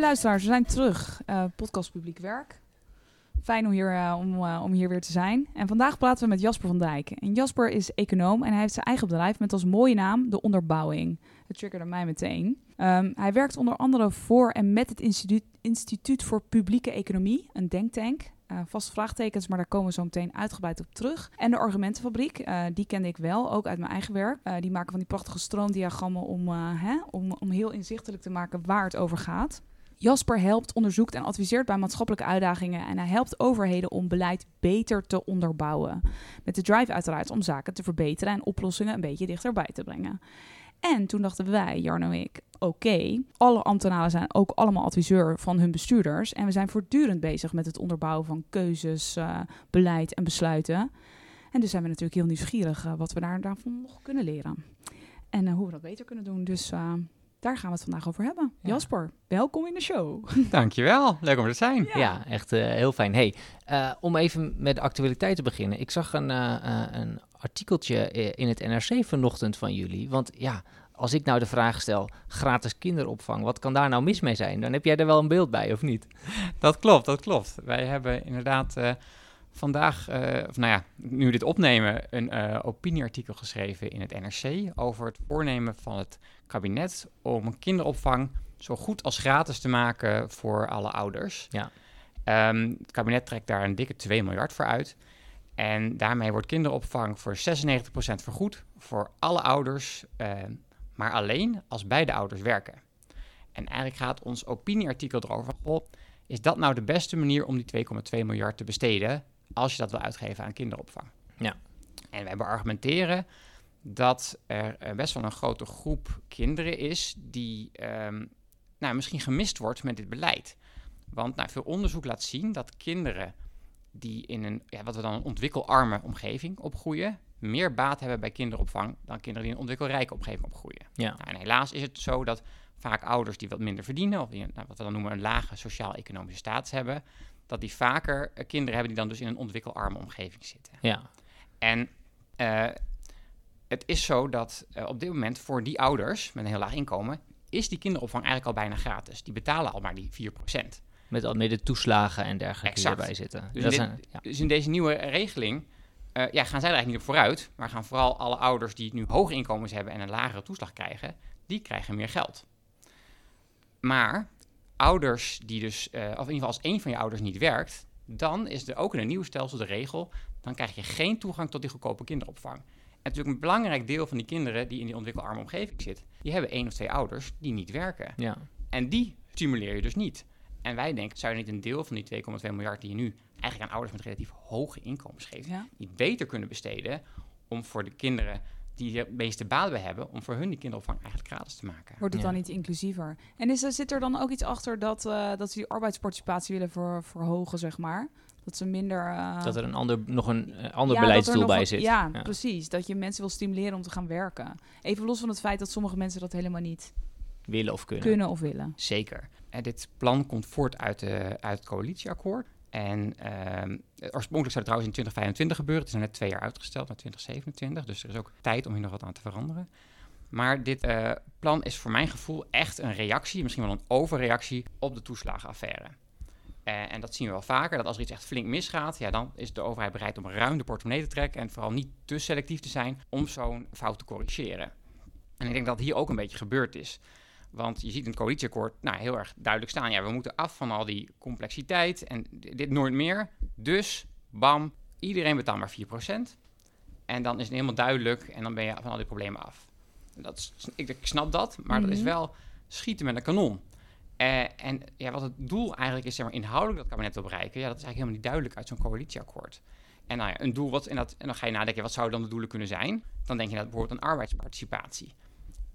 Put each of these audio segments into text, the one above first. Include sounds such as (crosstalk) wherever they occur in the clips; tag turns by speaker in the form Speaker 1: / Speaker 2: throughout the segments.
Speaker 1: Lieve luisteraars, we zijn terug. Uh, podcast Publiek Werk. Fijn om hier, uh, om, uh, om hier weer te zijn. En vandaag praten we met Jasper van Dijk. En Jasper is econoom en hij heeft zijn eigen bedrijf met als mooie naam De Onderbouwing. Dat triggerde mij meteen. Um, hij werkt onder andere voor en met het Instituut, Instituut voor Publieke Economie, een denktank. Uh, vast vraagtekens, maar daar komen we zo meteen uitgebreid op terug. En de Argumentenfabriek, die kende ik wel, ook uit mijn eigen werk. Die maken van die prachtige stroomdiagrammen om, hè, om, om heel inzichtelijk te maken waar het over gaat. Jasper helpt, onderzoekt en adviseert bij maatschappelijke uitdagingen en hij helpt overheden om beleid beter te onderbouwen. Met de drive uiteraard om zaken te verbeteren en oplossingen een beetje dichterbij te brengen. En toen dachten wij, Jarno en ik, oké, alle ambtenaren zijn ook allemaal adviseur van hun bestuurders en we zijn voortdurend bezig met het onderbouwen van keuzes, uh, beleid en besluiten. En dus zijn we natuurlijk heel nieuwsgierig uh, wat we daar, daarvan nog kunnen leren. En uh, hoe we dat beter kunnen doen. Dus daar gaan we het vandaag over hebben. Ja. Jasper, welkom in de show. (laughs)
Speaker 2: Dankjewel, leuk om er te zijn.
Speaker 3: Ja, ja echt uh, heel fijn. Hey, uh, om even met de actualiteit te beginnen. Ik zag een, uh, een artikeltje in het NRC vanochtend van jullie. Want ja, als ik nou de vraag stel, gratis kinderopvang, wat kan daar nou mis mee zijn? Dan heb jij er wel een beeld bij, of niet?
Speaker 2: Dat klopt, dat klopt. Wij hebben inderdaad vandaag, uh, of nou ja, nu dit opnemen, een uh, opinieartikel geschreven in het NRC over het voornemen van het kabinet om een kinderopvang zo goed als gratis te maken voor alle ouders. Ja. Um, het kabinet trekt daar een dikke 2 miljard voor uit. En daarmee wordt kinderopvang voor 96% vergoed voor alle ouders, uh, maar alleen als beide ouders werken. En eigenlijk gaat ons opinieartikel erover, is dat nou de beste manier om die 2,2 miljard te besteden als je dat wil uitgeven aan kinderopvang. Ja. En wij beargumenteren dat er best wel een grote groep kinderen is die um, nou, misschien gemist wordt met dit beleid. Want nou, veel onderzoek laat zien dat kinderen die in een, ja, wat we dan een ontwikkelarme omgeving opgroeien, meer baat hebben bij kinderopvang dan kinderen die in een ontwikkelrijke omgeving opgroeien. Ja. Nou, en helaas is het zo dat vaak ouders die wat minder verdienen, of die, nou, wat we dan noemen een lage sociaal-economische status hebben, dat die vaker uh, kinderen hebben die dan dus in een ontwikkelarme omgeving zitten. Ja. En uh, het is zo dat uh, op dit moment voor die ouders met een heel laag inkomen, is die kinderopvang eigenlijk al bijna gratis. Die betalen al maar die 4%.
Speaker 3: Met al de toeslagen en dergelijke exact. die erbij zitten.
Speaker 2: Dus, in, dit, een, ja. dus in deze nieuwe regeling ja, gaan zij er eigenlijk niet op vooruit, maar gaan vooral alle ouders die nu hoge inkomens hebben en een lagere toeslag krijgen, die krijgen meer geld. Maar ouders die dus, uh, of in ieder geval als één van je ouders niet werkt, dan is er ook in een nieuw stelsel de regel, dan krijg je geen toegang tot die goedkope kinderopvang. En natuurlijk een belangrijk deel van die kinderen die in die ontwikkelarme omgeving zit, die hebben één of twee ouders die niet werken. Ja. En die stimuleer je dus niet. En wij denken, zou je niet een deel van die 2,2 miljard die je nu eigenlijk aan ouders met relatief hoge inkomens geeft, ja. niet beter kunnen besteden om voor de kinderen die de meeste baat bij hebben, om voor hun die kinderopvang eigenlijk gratis te maken.
Speaker 1: Wordt het ja. dan niet inclusiever? En is, zit er dan ook iets achter dat, uh, dat ze die arbeidsparticipatie willen ver, verhogen, zeg maar? Dat ze minder... Uh...
Speaker 3: Dat er een ander, nog een uh, ander ja, beleidsdoel bij zit.
Speaker 1: Ja, ja, precies. Dat je mensen wil stimuleren om te gaan werken. Even los van het feit dat sommige mensen dat helemaal niet...
Speaker 3: Willen of kunnen.
Speaker 1: Kunnen of willen.
Speaker 2: Zeker. En dit plan komt voort uit, de, uit het coalitieakkoord. En uh, oorspronkelijk zou het trouwens in 2025 gebeuren. Het is net twee jaar uitgesteld naar 2027. Dus er is ook tijd om hier nog wat aan te veranderen. Maar dit uh, plan is voor mijn gevoel echt een reactie, misschien wel een overreactie op de toeslagenaffaire. Uh, en dat zien we wel vaker, dat als er iets echt flink misgaat, ja, dan is de overheid bereid om ruim de portemonnee te trekken en vooral niet te selectief te zijn om zo'n fout te corrigeren. En ik denk dat hier ook een beetje gebeurd is. Want je ziet in het coalitieakkoord nou, heel erg duidelijk staan. Ja, we moeten af van al die complexiteit en dit nooit meer. Dus, bam, iedereen betaalt maar 4%. En dan is het helemaal duidelijk en dan ben je van al die problemen af. Dat is, ik, ik snap dat, maar mm -hmm. dat is wel schieten met een kanon. Eh, en ja, wat het doel eigenlijk is, zeg maar, inhoudelijk dat kabinet wil bereiken, ja, dat is eigenlijk helemaal niet duidelijk uit zo'n coalitieakkoord. En nou ja, een doel, wat, en, dat, en dan ga je nadenken, wat zouden dan de doelen kunnen zijn? Dan denk je dat bijvoorbeeld aan arbeidsparticipatie.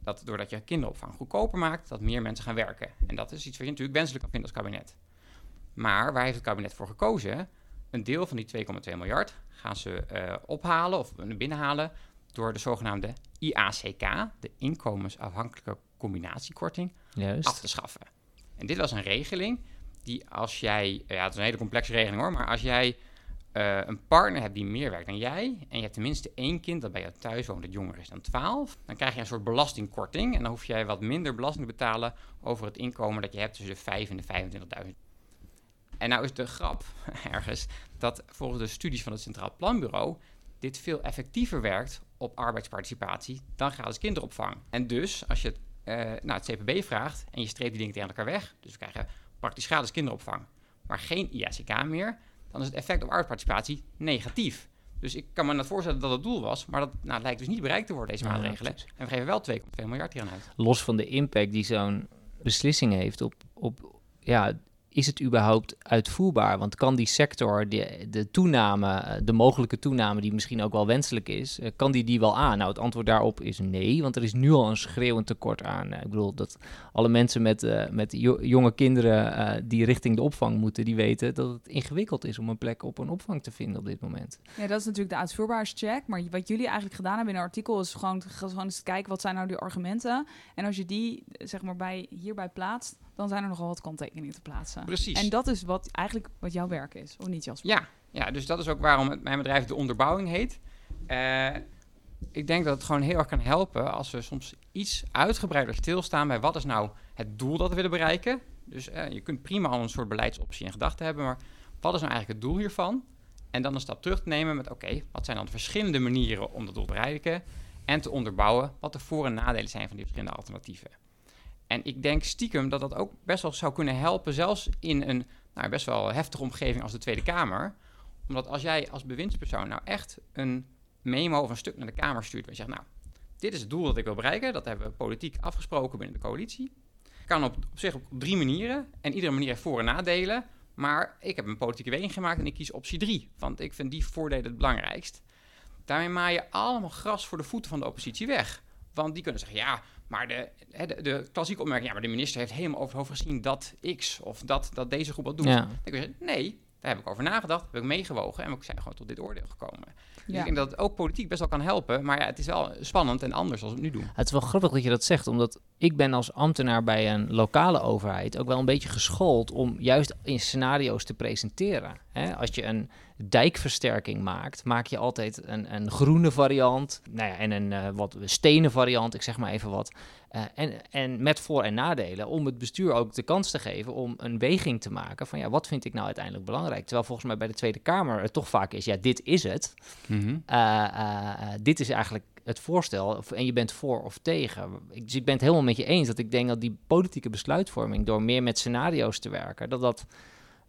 Speaker 2: Dat doordat je kinderopvang goedkoper maakt, dat meer mensen gaan werken. En dat is iets wat je natuurlijk wenselijk kan vinden als kabinet. Maar waar heeft het kabinet voor gekozen? Een deel van die 2,2 miljard gaan ze eh, ophalen of binnenhalen door de zogenaamde IACK, de inkomensafhankelijke combinatiekorting,
Speaker 3: Juist.
Speaker 2: af te schaffen. En dit was een regeling die als jij, ja, het is een hele complexe regeling hoor, maar als jij eh, een partner hebt die meer werkt dan jij en je hebt tenminste één kind dat bij jou thuis woont dat jonger is dan 12, dan krijg je een soort belastingkorting en dan hoef jij wat minder belasting te betalen over het inkomen dat je hebt tussen de 5 en de 25.000. En nou is de grap (laughs) ergens dat volgens de studies van het Centraal Planbureau dit veel effectiever werkt op arbeidsparticipatie dan gratis kinderopvang. En dus als je het, eh, nou, het CPB vraagt en je streept die dingen tegen elkaar weg, dus we krijgen praktisch gratis kinderopvang, maar geen IACK meer, dan is het effect op arbeidsparticipatie negatief. Dus ik kan me net voorstellen dat dat het doel was, maar dat nou, lijkt dus niet bereikt te worden, deze maatregelen. en we geven wel 2,2 miljard hier aan uit.
Speaker 3: Los van de impact die zo'n beslissing heeft op, op ja, is het überhaupt uitvoerbaar? Want kan die sector de, de toename, eh, de mogelijke toename die misschien ook wel wenselijk is, eh, kan die die wel aan? Nou, het antwoord daarop is nee, want er is nu al een schreeuwend tekort aan. Eh, ik bedoel dat alle mensen met, met jo- jonge kinderen die richting de opvang moeten, die weten dat het ingewikkeld is om een plek op een opvang te vinden op dit moment.
Speaker 1: Ja, dat is natuurlijk de uitvoerbaarheidscheck. Maar wat jullie eigenlijk gedaan hebben in een artikel is gewoon, gewoon eens kijken wat zijn nou die argumenten. En als je die zeg maar bij, hierbij plaatst, dan zijn er nogal wat kanttekeningen te plaatsen.
Speaker 2: Precies.
Speaker 1: En dat is wat eigenlijk wat jouw werk is, of niet Jasper?
Speaker 2: Ja, ja, dus dat is ook waarom het, mijn bedrijf de onderbouwing heet. Eh, ik denk dat het gewoon heel erg kan helpen als we soms iets uitgebreider stilstaan bij wat is nou het doel dat we willen bereiken. Dus eh, je kunt prima al een soort beleidsoptie in gedachten hebben, maar wat is nou eigenlijk het doel hiervan? En dan een stap terug te nemen met oké, wat zijn dan de verschillende manieren om dat doel te bereiken? En te onderbouwen wat de voor- en nadelen zijn van die verschillende alternatieven. En ik denk stiekem dat dat ook best wel zou kunnen helpen, zelfs in een nou, best wel heftige omgeving als de Tweede Kamer. Omdat als jij als bewindspersoon nou echt een memo of een stuk naar de Kamer stuurt, waar je zegt, nou, dit is het doel dat ik wil bereiken, dat hebben we politiek afgesproken binnen de coalitie. Kan op, op zich op drie manieren en iedere manier heeft voor- en nadelen. Maar ik heb een politieke weging gemaakt en ik kies optie drie, want ik vind die voordelen het belangrijkst. Daarmee maai je allemaal gras voor de voeten van de oppositie weg. Want die kunnen zeggen, ja, maar de, hè, de, de klassieke opmerking, ja, maar de minister heeft helemaal over het hoofd gezien dat X of dat, dat deze groep wat doet.
Speaker 3: Ja.
Speaker 2: Dan kun je zeggen, nee, daar heb ik over nagedacht, heb ik meegewogen en we zijn gewoon tot dit oordeel gekomen. Dus
Speaker 1: Ja.
Speaker 2: ik denk dat het ook politiek best wel kan helpen, maar ja, het is wel spannend en anders als we het nu doen.
Speaker 3: Het is wel grappig dat je dat zegt, omdat ik ben als ambtenaar bij een lokale overheid ook wel een beetje geschoold om juist in scenario's te presenteren. Hè? Als je een dijkversterking maakt, maak je altijd een, een groene variant nou ja, en een eh, wat stenen variant, ik zeg maar even wat. Eh, en, en met voor- en nadelen, om het bestuur ook de kans te geven om een weging te maken van ja, wat vind ik nou uiteindelijk belangrijk? Terwijl volgens mij bij de Tweede Kamer het toch vaak is, ja, dit is het.
Speaker 2: Mhm.
Speaker 3: Eh, dit is eigenlijk het voorstel en je bent voor of tegen. Ik, dus ik ben het helemaal met je eens dat ik denk dat die politieke besluitvorming, door meer met scenario's te werken, dat, dat,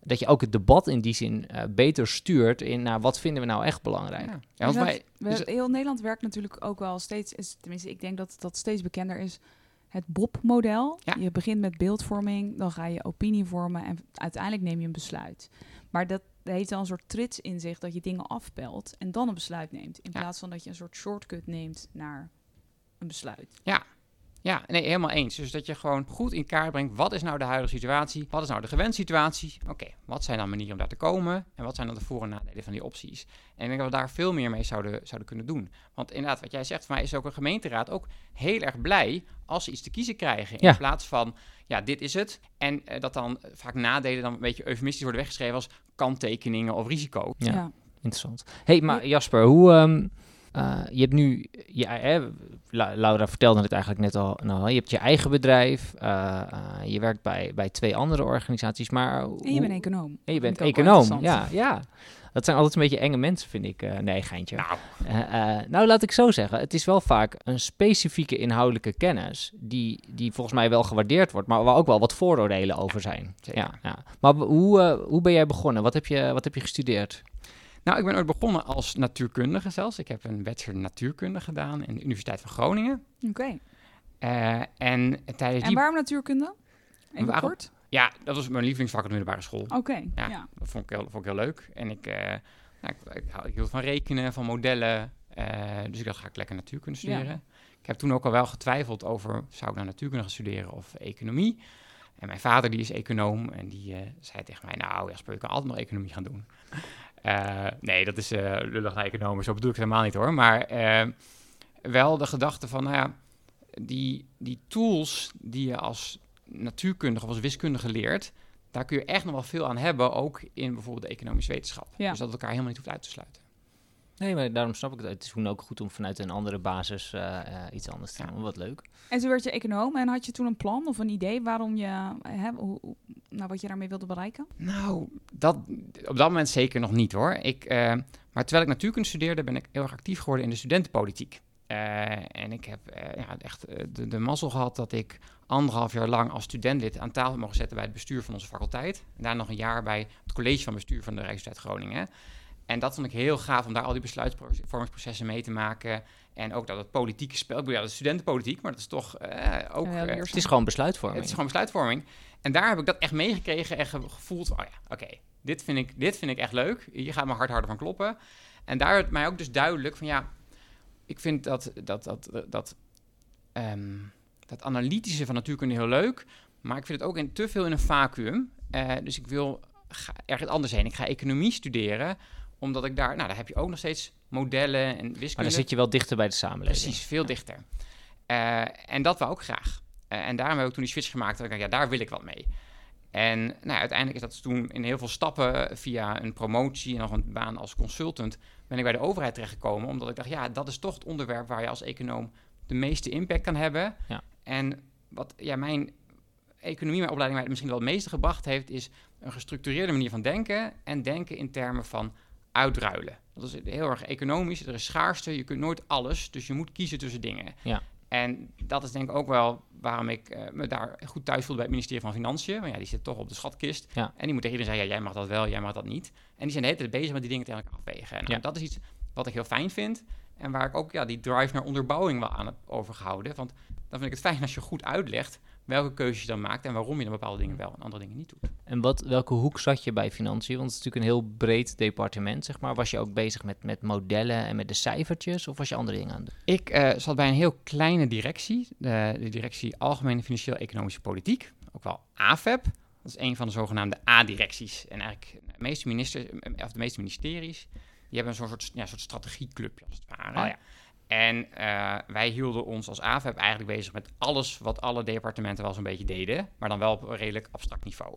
Speaker 3: dat je ook het debat in die zin eh, beter stuurt in naar wat vinden we nou echt belangrijk.
Speaker 2: Ja, ja want
Speaker 1: Maar
Speaker 2: wij,
Speaker 1: We-
Speaker 2: dus-
Speaker 1: heel Nederland werkt natuurlijk ook wel steeds, is, tenminste ik denk dat dat steeds bekender is, het BOP-model.
Speaker 2: Ja.
Speaker 1: Je begint met beeldvorming, dan ga je opinie vormen en uiteindelijk neem je een besluit. Maar dat heeft dan een soort trits in zich dat je dingen afpelt en dan een besluit neemt. In
Speaker 2: Ja.
Speaker 1: plaats van dat je een soort shortcut neemt naar een besluit.
Speaker 2: Ja, nee, helemaal eens. Dus dat je gewoon goed in kaart brengt, wat is nou de huidige situatie? Wat is nou de gewend situatie? Oké, wat zijn dan manieren om daar te komen? En wat zijn dan de voor- en nadelen van die opties? En ik denk dat we daar veel meer mee zouden, zouden kunnen doen. Want inderdaad, wat jij zegt, voor mij is ook een gemeenteraad ook heel erg blij als ze iets te kiezen krijgen. In
Speaker 3: Ja.
Speaker 2: plaats van, ja, dit is het. En eh, dat dan vaak nadelen dan een beetje eufemistisch worden weggeschreven als kanttekeningen of risico.
Speaker 3: Ja. Interessant. hey, maar Jasper, hoe... ehm, eh, je hebt nu, ja, hè, La- Laura vertelde het eigenlijk net al, nou, je hebt je eigen bedrijf, eh, eh, je werkt bij, bij twee andere organisaties, maar...
Speaker 1: En je bent econoom.
Speaker 3: En je bent econoom, ja, ja. Dat zijn altijd een beetje enge mensen, vind ik. nee, geintje.
Speaker 2: Nou,
Speaker 3: nou, laat ik zo zeggen. Het is wel vaak een specifieke inhoudelijke kennis... die, die volgens mij wel gewaardeerd wordt... maar waar ook wel wat vooroordelen over zijn. Ja, ja. Maar hoe, hoe ben jij begonnen? Wat heb je, wat heb je gestudeerd?
Speaker 2: Nou, ik ben ooit begonnen als natuurkundige zelfs. Ik heb een bachelor natuurkunde gedaan in de Universiteit van Groningen.
Speaker 1: Oké.
Speaker 2: Eh, en tijdens
Speaker 1: En
Speaker 2: die...
Speaker 1: waarom natuurkunde? Even
Speaker 2: Waarom-
Speaker 1: kort.
Speaker 2: Ja, dat was mijn lievelingsvak op de middelbare school.
Speaker 1: Oké,
Speaker 2: Ja.
Speaker 1: ja.
Speaker 2: Dat vond ik heel, vond ik heel leuk. En ik, nou, ik, ik, hou- ik hield van rekenen, van modellen. eh, dus ik dacht, ga ik lekker natuurkunde
Speaker 1: Ja.
Speaker 2: studeren. Ik heb toen ook al wel getwijfeld over, zou ik nou natuurkunde gaan studeren of economie? En mijn vader die is econoom en die zei tegen mij, nou Jasper, je kan altijd nog economie gaan doen. Eh, nee, dat is eh lullig naar economen, zo bedoel ik het helemaal niet hoor. Maar eh, wel de gedachte van, nou ja, die, die tools die je als natuurkundige of als wiskundige leert, daar kun je echt nog wel veel aan hebben, ook in bijvoorbeeld de economische wetenschap.
Speaker 1: Ja.
Speaker 2: Dus dat het elkaar helemaal niet hoeft uit te sluiten.
Speaker 3: Nee, maar daarom snap ik het. Het is toen ook goed om vanuit een andere basis eh, eh, iets anders te
Speaker 2: Ja.
Speaker 3: doen. Wat leuk.
Speaker 1: En toen werd je econoom en had je toen een plan of een idee waarom je, hè, hoe, hoe- nou, wat je daarmee wilde bereiken?
Speaker 2: Nou, dat, op dat moment zeker nog niet hoor. Ik, eh, maar terwijl ik natuurkunde studeerde, ben ik heel erg actief geworden in de studentenpolitiek. Eh, en ik heb eh, ja, echt eh, de, de mazzel gehad dat ik anderhalf jaar lang als studentlid aan tafel mocht zetten bij het bestuur van onze faculteit. En daar nog een jaar bij het college van bestuur van de Rijksuniversiteit Groningen. En dat vond ik heel gaaf om daar al die besluitvormingsprocessen mee te maken. En ook dat het politieke spel. Ik bedoel, ja, dat is studentenpolitiek, maar dat is toch eh, ook.
Speaker 1: Ja,
Speaker 2: eh.
Speaker 3: Het is gewoon besluitvorming.
Speaker 2: het is gewoon besluitvorming. En daar heb ik dat echt meegekregen en ge- gevoeld van, oh ja, oké, dit, vind ik, dit vind ik echt leuk. Hier gaat mijn hart harder van kloppen. En daar werd mij ook dus duidelijk van, ja, ik vind dat, dat, dat, dat, ehm, dat analytische van natuurkunde heel leuk, maar ik vind het ook in, te veel in een vacuüm. Eh, dus ik wil ga ergens anders heen. Ik ga economie studeren, omdat ik daar, nou, daar heb je ook nog steeds modellen en wiskunde.
Speaker 3: Maar dan zit je wel dichter bij de samenleving.
Speaker 2: Precies, veel dichter. Eh, en dat wou ik graag. Eh, en daarom heb ik toen die switch gemaakt. Dat ik dacht, ja, daar wil ik wat mee. En nou, ja, uiteindelijk is dat toen in heel veel stappen via een promotie en nog een baan als consultant ben ik bij de overheid terechtgekomen. Omdat ik dacht, ja, dat is toch het onderwerp waar je als econoom de meeste impact kan hebben.
Speaker 3: Ja.
Speaker 2: En wat ja, mijn economie, mijn opleiding mij misschien wel het meeste gebracht heeft, is een gestructureerde manier van denken. En denken in termen van uitruilen. Dat is heel erg economisch. Er is schaarste, je kunt nooit alles. Dus je moet kiezen tussen dingen.
Speaker 3: Ja.
Speaker 2: En dat is denk ik ook wel waarom ik eh, me daar goed thuis voelde bij het ministerie van Financiën. Want ja, die zit toch op de schatkist.
Speaker 3: Ja.
Speaker 2: En die moet tegen iedereen zeggen, ja, jij mag dat wel, jij mag dat niet. En die zijn de hele tijd bezig met die dingen tegen elkaar afwegen. En
Speaker 3: Ja.
Speaker 2: dat is iets wat ik heel fijn vind. En waar ik ook ja, die drive naar onderbouwing wel aan heb overgehouden. Want dan vind ik het fijn als je goed uitlegt welke keuzes je dan maakt en waarom je dan bepaalde dingen wel en andere dingen niet doet.
Speaker 3: En wat, welke hoek zat je bij financiën? Want het is natuurlijk een heel breed departement, zeg maar. Was je ook bezig met, met modellen en met de cijfertjes? Of was je andere dingen aan het doen?
Speaker 2: Ik eh, zat bij een heel kleine directie, de, de directie Algemene Financieel-Economische Politiek, ook wel AFEP. Dat is een van de zogenaamde A-directies. En eigenlijk de meeste, ministers, of de meeste ministeries, die hebben een soort, ja, soort strategieclubje als het ware.
Speaker 3: Oh ja.
Speaker 2: En eh, wij hielden ons als AFEP eigenlijk bezig met alles wat alle departementen wel zo'n beetje deden, maar dan wel op een redelijk abstract niveau.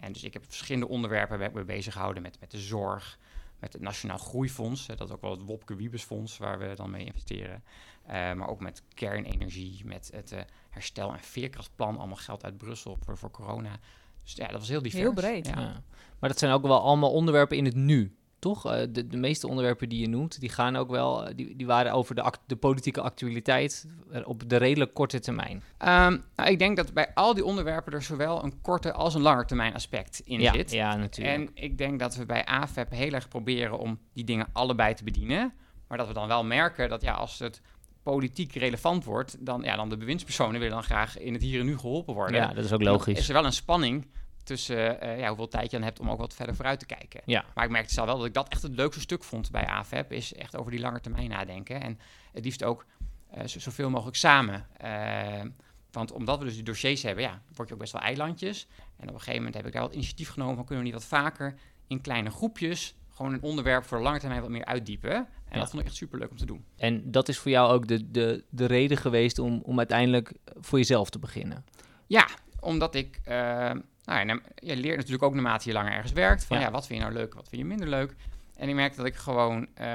Speaker 2: En dus ik heb verschillende onderwerpen ben ik me bezig gehouden met, met de zorg, met het Nationaal Groeifonds. hè, Dat is ook wel het Wopke Wiebes Fonds waar we dan mee investeren. Eh, maar ook met kernenergie, met het eh, herstel- en veerkrachtplan. Allemaal geld uit Brussel voor, voor corona. Dus ja, dat was heel divers.
Speaker 1: Heel breed.
Speaker 2: Ja.
Speaker 3: Ja. Maar dat zijn ook wel allemaal onderwerpen in het nu, toch? Eh, de, de meeste onderwerpen die je noemt, die gaan ook wel, eh, die, die waren over de, act- de politieke actualiteit eh, op de redelijk korte termijn.
Speaker 2: Ehm, nou, ik denk dat bij al die onderwerpen er zowel een korte als een lange termijn aspect in
Speaker 3: ja,
Speaker 2: zit.
Speaker 3: ja, natuurlijk.
Speaker 2: En ik denk dat we bij AFEP heel erg proberen om die dingen allebei te bedienen. Maar dat we dan wel merken dat ja, als het politiek relevant wordt, dan, ja, dan de bewindspersonen willen dan graag in het hier en nu geholpen worden.
Speaker 3: ja, dat is ook
Speaker 2: dan
Speaker 3: logisch.
Speaker 2: Is er wel een spanning tussen eh, ja, hoeveel tijd je dan hebt om ook wat verder vooruit te kijken.
Speaker 3: Ja.
Speaker 2: Maar ik merkte zelf wel dat ik dat echt het leukste stuk vond bij AFEP, is echt over die lange termijn nadenken. En het liefst ook zo- zoveel mogelijk samen. Eh, want omdat we dus die dossiers hebben, ja, word je ook best wel eilandjes. En op een gegeven moment heb ik daar wat initiatief genomen van kunnen we niet wat vaker in kleine groepjes gewoon een onderwerp voor de lange termijn wat meer uitdiepen. En
Speaker 3: Ja.
Speaker 2: dat vond ik echt superleuk om te doen.
Speaker 3: En dat is voor jou ook de, de, de reden geweest om, om uiteindelijk voor jezelf te beginnen.
Speaker 2: Ja, omdat ik... nou je leert natuurlijk ook naarmate je langer ergens werkt. Van
Speaker 3: Ja.
Speaker 2: ja, wat vind je nou leuk, wat vind je minder leuk. En ik merkte dat ik gewoon eh,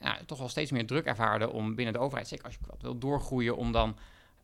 Speaker 2: ja, toch wel steeds meer druk ervaarde om binnen de overheid, zeker als je wat wil doorgroeien, om dan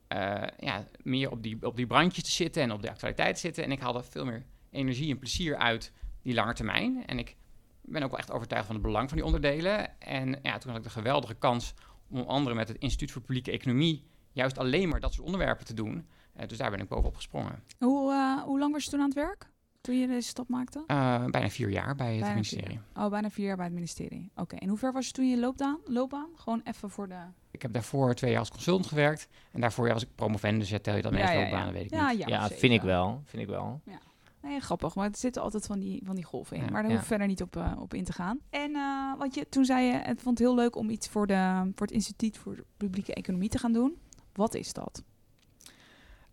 Speaker 2: eh, ja, meer op die, op die brandjes te zitten en op de actualiteit te zitten. En ik haalde veel meer energie en plezier uit die lange termijn. En ik ben ook wel echt overtuigd van het belang van die onderdelen. En ja, toen had ik de geweldige kans om onder andere met het Instituut voor Publieke Economie juist alleen maar dat soort onderwerpen te doen. Eh, dus daar ben ik bovenop gesprongen.
Speaker 1: Hoe, eh, hoe lang was je toen aan het werk? Toen je deze stap maakte?
Speaker 2: Eh, bijna vier jaar bij het ministerie.
Speaker 1: vier. Oh, bijna vier jaar bij het ministerie. Oké, en hoe ver was je toen je loopbaan? loopbaan? Gewoon even voor de...
Speaker 2: Ik heb daarvoor twee jaar als consultant gewerkt. En daarvoor ja, was ik promovendus. Ja, tel je dat mee
Speaker 1: Ja,
Speaker 2: als
Speaker 1: ja,
Speaker 2: loopbaan,
Speaker 1: ja.
Speaker 2: dat weet ik
Speaker 1: Ja,
Speaker 2: niet.
Speaker 1: ja,
Speaker 3: Ja, vind ik wel. Vind ik wel.
Speaker 1: Ja. Nee, grappig, maar het zitten altijd van die, van die golven in.
Speaker 2: Ja.
Speaker 1: maar daar
Speaker 3: Ja.
Speaker 1: hoef ik verder niet op, op in te gaan. En eh, want je, toen zei je, het vond het heel leuk om iets voor, de, voor het Instituut voor de Publieke Economie te gaan doen. Wat is dat?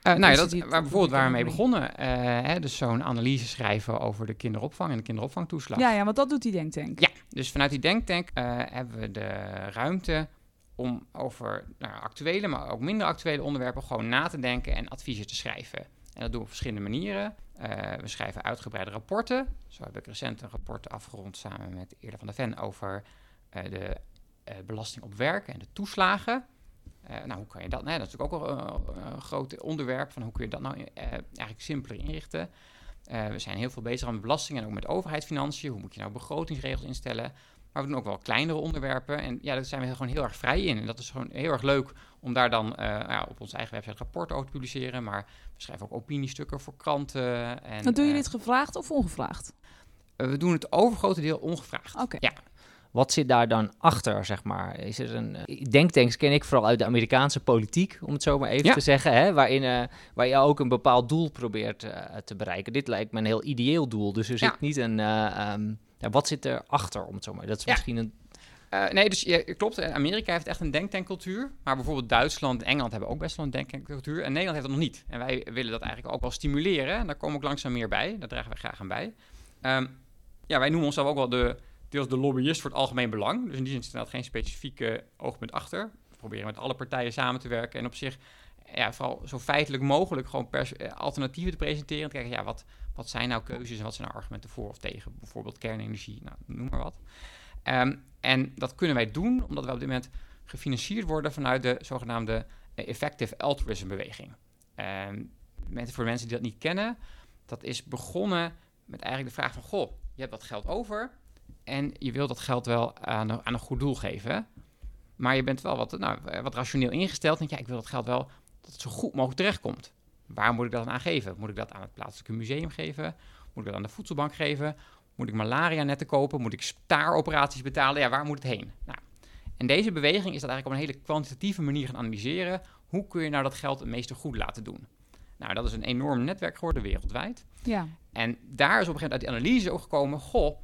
Speaker 2: Eh, nou ja, dat, waar
Speaker 1: voor
Speaker 2: bijvoorbeeld waar we mee begonnen. eh, hè, dus zo'n analyse schrijven over de kinderopvang en de kinderopvangtoeslag.
Speaker 1: Ja, ja, want dat doet die denktank.
Speaker 2: Ja, dus vanuit die denktank eh, hebben we de ruimte om over nou, actuele, maar ook minder actuele onderwerpen gewoon na te denken en adviezen te schrijven. En dat doen we op verschillende manieren. We schrijven uitgebreide rapporten. Zo heb ik recent een rapport afgerond samen met Eerder van der Ven over de belasting op werk en de toeslagen. Eh, nou, hoe kan je dat? Nee, dat is natuurlijk ook wel eh, een groot onderwerp van hoe kun je dat nou eh, eigenlijk simpeler inrichten. We zijn heel veel bezig met belasting en ook met overheidsfinanciën. Hoe moet je nou begrotingsregels instellen? Maar we doen ook wel kleinere onderwerpen. En ja, daar zijn we gewoon heel erg vrij in. En dat is gewoon heel erg leuk om daar dan nou ja, op onze eigen website rapporten over te publiceren. Maar we schrijven ook opiniestukken voor kranten. En,
Speaker 1: Dan je
Speaker 2: eh,
Speaker 1: dit gevraagd of ongevraagd?
Speaker 2: we doen het overgrote deel ongevraagd.
Speaker 1: Oké.
Speaker 2: Ja,
Speaker 3: Wat zit daar dan achter, zeg maar? Is er een eh, denktanks ken ik vooral uit de Amerikaanse politiek, om het zo maar even
Speaker 2: Ja.
Speaker 3: te zeggen, hè? Waarin, eh, waar je ook een bepaald doel probeert eh, te bereiken. Dit lijkt me een heel ideeel doel, dus er zit
Speaker 2: Ja.
Speaker 3: niet een... eh, ehm, ja, wat zit er achter, om het zo maar... Dat is misschien een...
Speaker 2: Nee, dus ja, klopt. Amerika heeft echt een denktankcultuur. Maar bijvoorbeeld Duitsland en Engeland hebben ook best wel een denktankcultuur. En Nederland heeft dat nog niet. En wij willen dat eigenlijk ook wel stimuleren. En daar komen we ook langzaam meer bij. Daar dragen we graag aan bij. Ehm, ja, wij noemen onszelf ook wel de, deels de lobbyist voor het algemeen belang. Dus in die zin er inderdaad geen specifieke oogpunt achter. We proberen met alle partijen samen te werken. En op zich, ja, vooral zo feitelijk mogelijk gewoon eh, alternatieven te presenteren. En te kijken, ja, wat, wat zijn nou keuzes en wat zijn nou argumenten voor of tegen? Bijvoorbeeld kernenergie, nou, noem maar wat. Ehm, en dat kunnen wij doen omdat we op dit moment gefinancierd worden vanuit de zogenaamde eh, Effective Altruism beweging. Ehm, mensen, voor de mensen die dat niet kennen, dat is begonnen met eigenlijk de vraag van, goh, je hebt wat geld over en je wilt dat geld wel aan een, aan een goed doel geven, maar je bent wel wat, nou, wat rationeel ingesteld en ja, ik wil dat geld wel dat het zo goed mogelijk terechtkomt. Waar moet ik dat aan geven? Moet ik dat aan het plaatselijke museum geven? Moet ik dat aan de voedselbank geven? Moet ik malaria-netten kopen? Moet ik staaroperaties betalen? Ja, waar moet het heen? Nou, en deze beweging is dat eigenlijk op een hele kwantitatieve manier gaan analyseren. Hoe kun je nou dat geld het meeste goed laten doen? Nou, dat is een enorm netwerk geworden wereldwijd.
Speaker 1: Ja.
Speaker 2: En daar is op een gegeven moment uit die analyse ook gekomen... goh,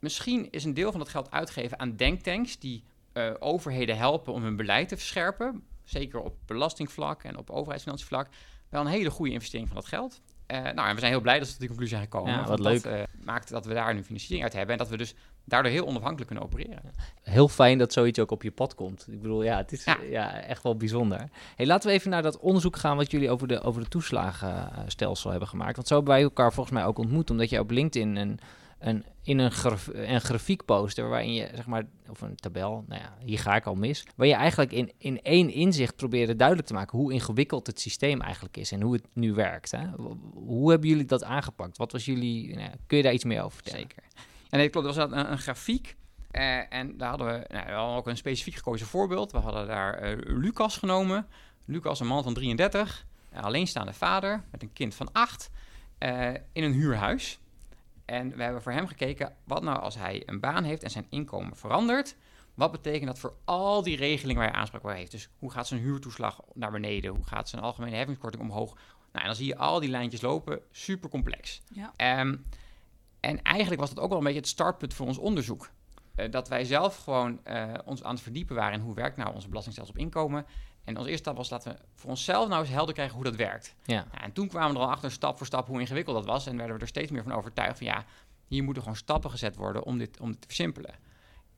Speaker 2: misschien is een deel van dat geld uitgegeven aan denktanks... die eh, overheden helpen om hun beleid te verscherpen. Zeker op belastingvlak en op overheidsfinancievlak. Wel een hele goede investering van dat geld. Eh, nou, en we zijn heel blij dat we tot die conclusie zijn gekomen.
Speaker 3: Ja, wat
Speaker 2: Dat eh, maakt dat we daar nu financiering uit hebben... en dat we dus daardoor heel onafhankelijk kunnen opereren.
Speaker 3: Heel fijn dat zoiets ook op je pad komt. Ik bedoel, ja, het is
Speaker 2: Ja.
Speaker 3: ja. echt wel bijzonder. Hey, laten we even naar dat onderzoek gaan wat jullie over de, over de toeslagenstelsel hebben gemaakt. Want zo hebben wij elkaar volgens mij ook ontmoet, omdat je op LinkedIn een, een, in een, graf, grafiek poster waarin je, zeg maar, of een tabel, nou ja, hier ga ik al mis, waar je eigenlijk in, in één inzicht probeerde duidelijk te maken hoe ingewikkeld het systeem eigenlijk is en hoe het nu werkt. Hè? Hoe hebben jullie dat aangepakt? Wat was jullie, nou, kun je daar iets meer over vertellen?
Speaker 2: Zeker. En nee, klopt, er was een, een grafiek. eh, en daar hadden we, nou, we hadden ook een specifiek gekozen voorbeeld. We hadden daar eh, Lucas genomen. Lucas, een man van 33, eh, alleenstaande vader met een kind van 8, eh, in een huurhuis. En we hebben voor hem gekeken, wat nou als hij een baan heeft en zijn inkomen verandert? Wat betekent dat voor al die regelingen waar hij aanspraak bij heeft? Dus hoe gaat zijn huurtoeslag naar beneden? Hoe gaat zijn algemene heffingskorting omhoog? Nou, en dan zie je al die lijntjes lopen, super complex.
Speaker 1: Ja.
Speaker 2: Ehm, en eigenlijk was dat ook wel een beetje het startpunt voor ons onderzoek. Eh, dat wij zelf gewoon eh, ons aan het verdiepen waren in hoe werkt nou onze belastingstelsel op inkomen. En onze eerste stap was laten we voor onszelf nou eens helder krijgen hoe dat werkt.
Speaker 3: Ja.
Speaker 2: Ja, en toen kwamen we er al achter stap voor stap hoe ingewikkeld dat was. En werden we er steeds meer van overtuigd van ja, hier moeten gewoon stappen gezet worden om dit, om dit te versimpelen.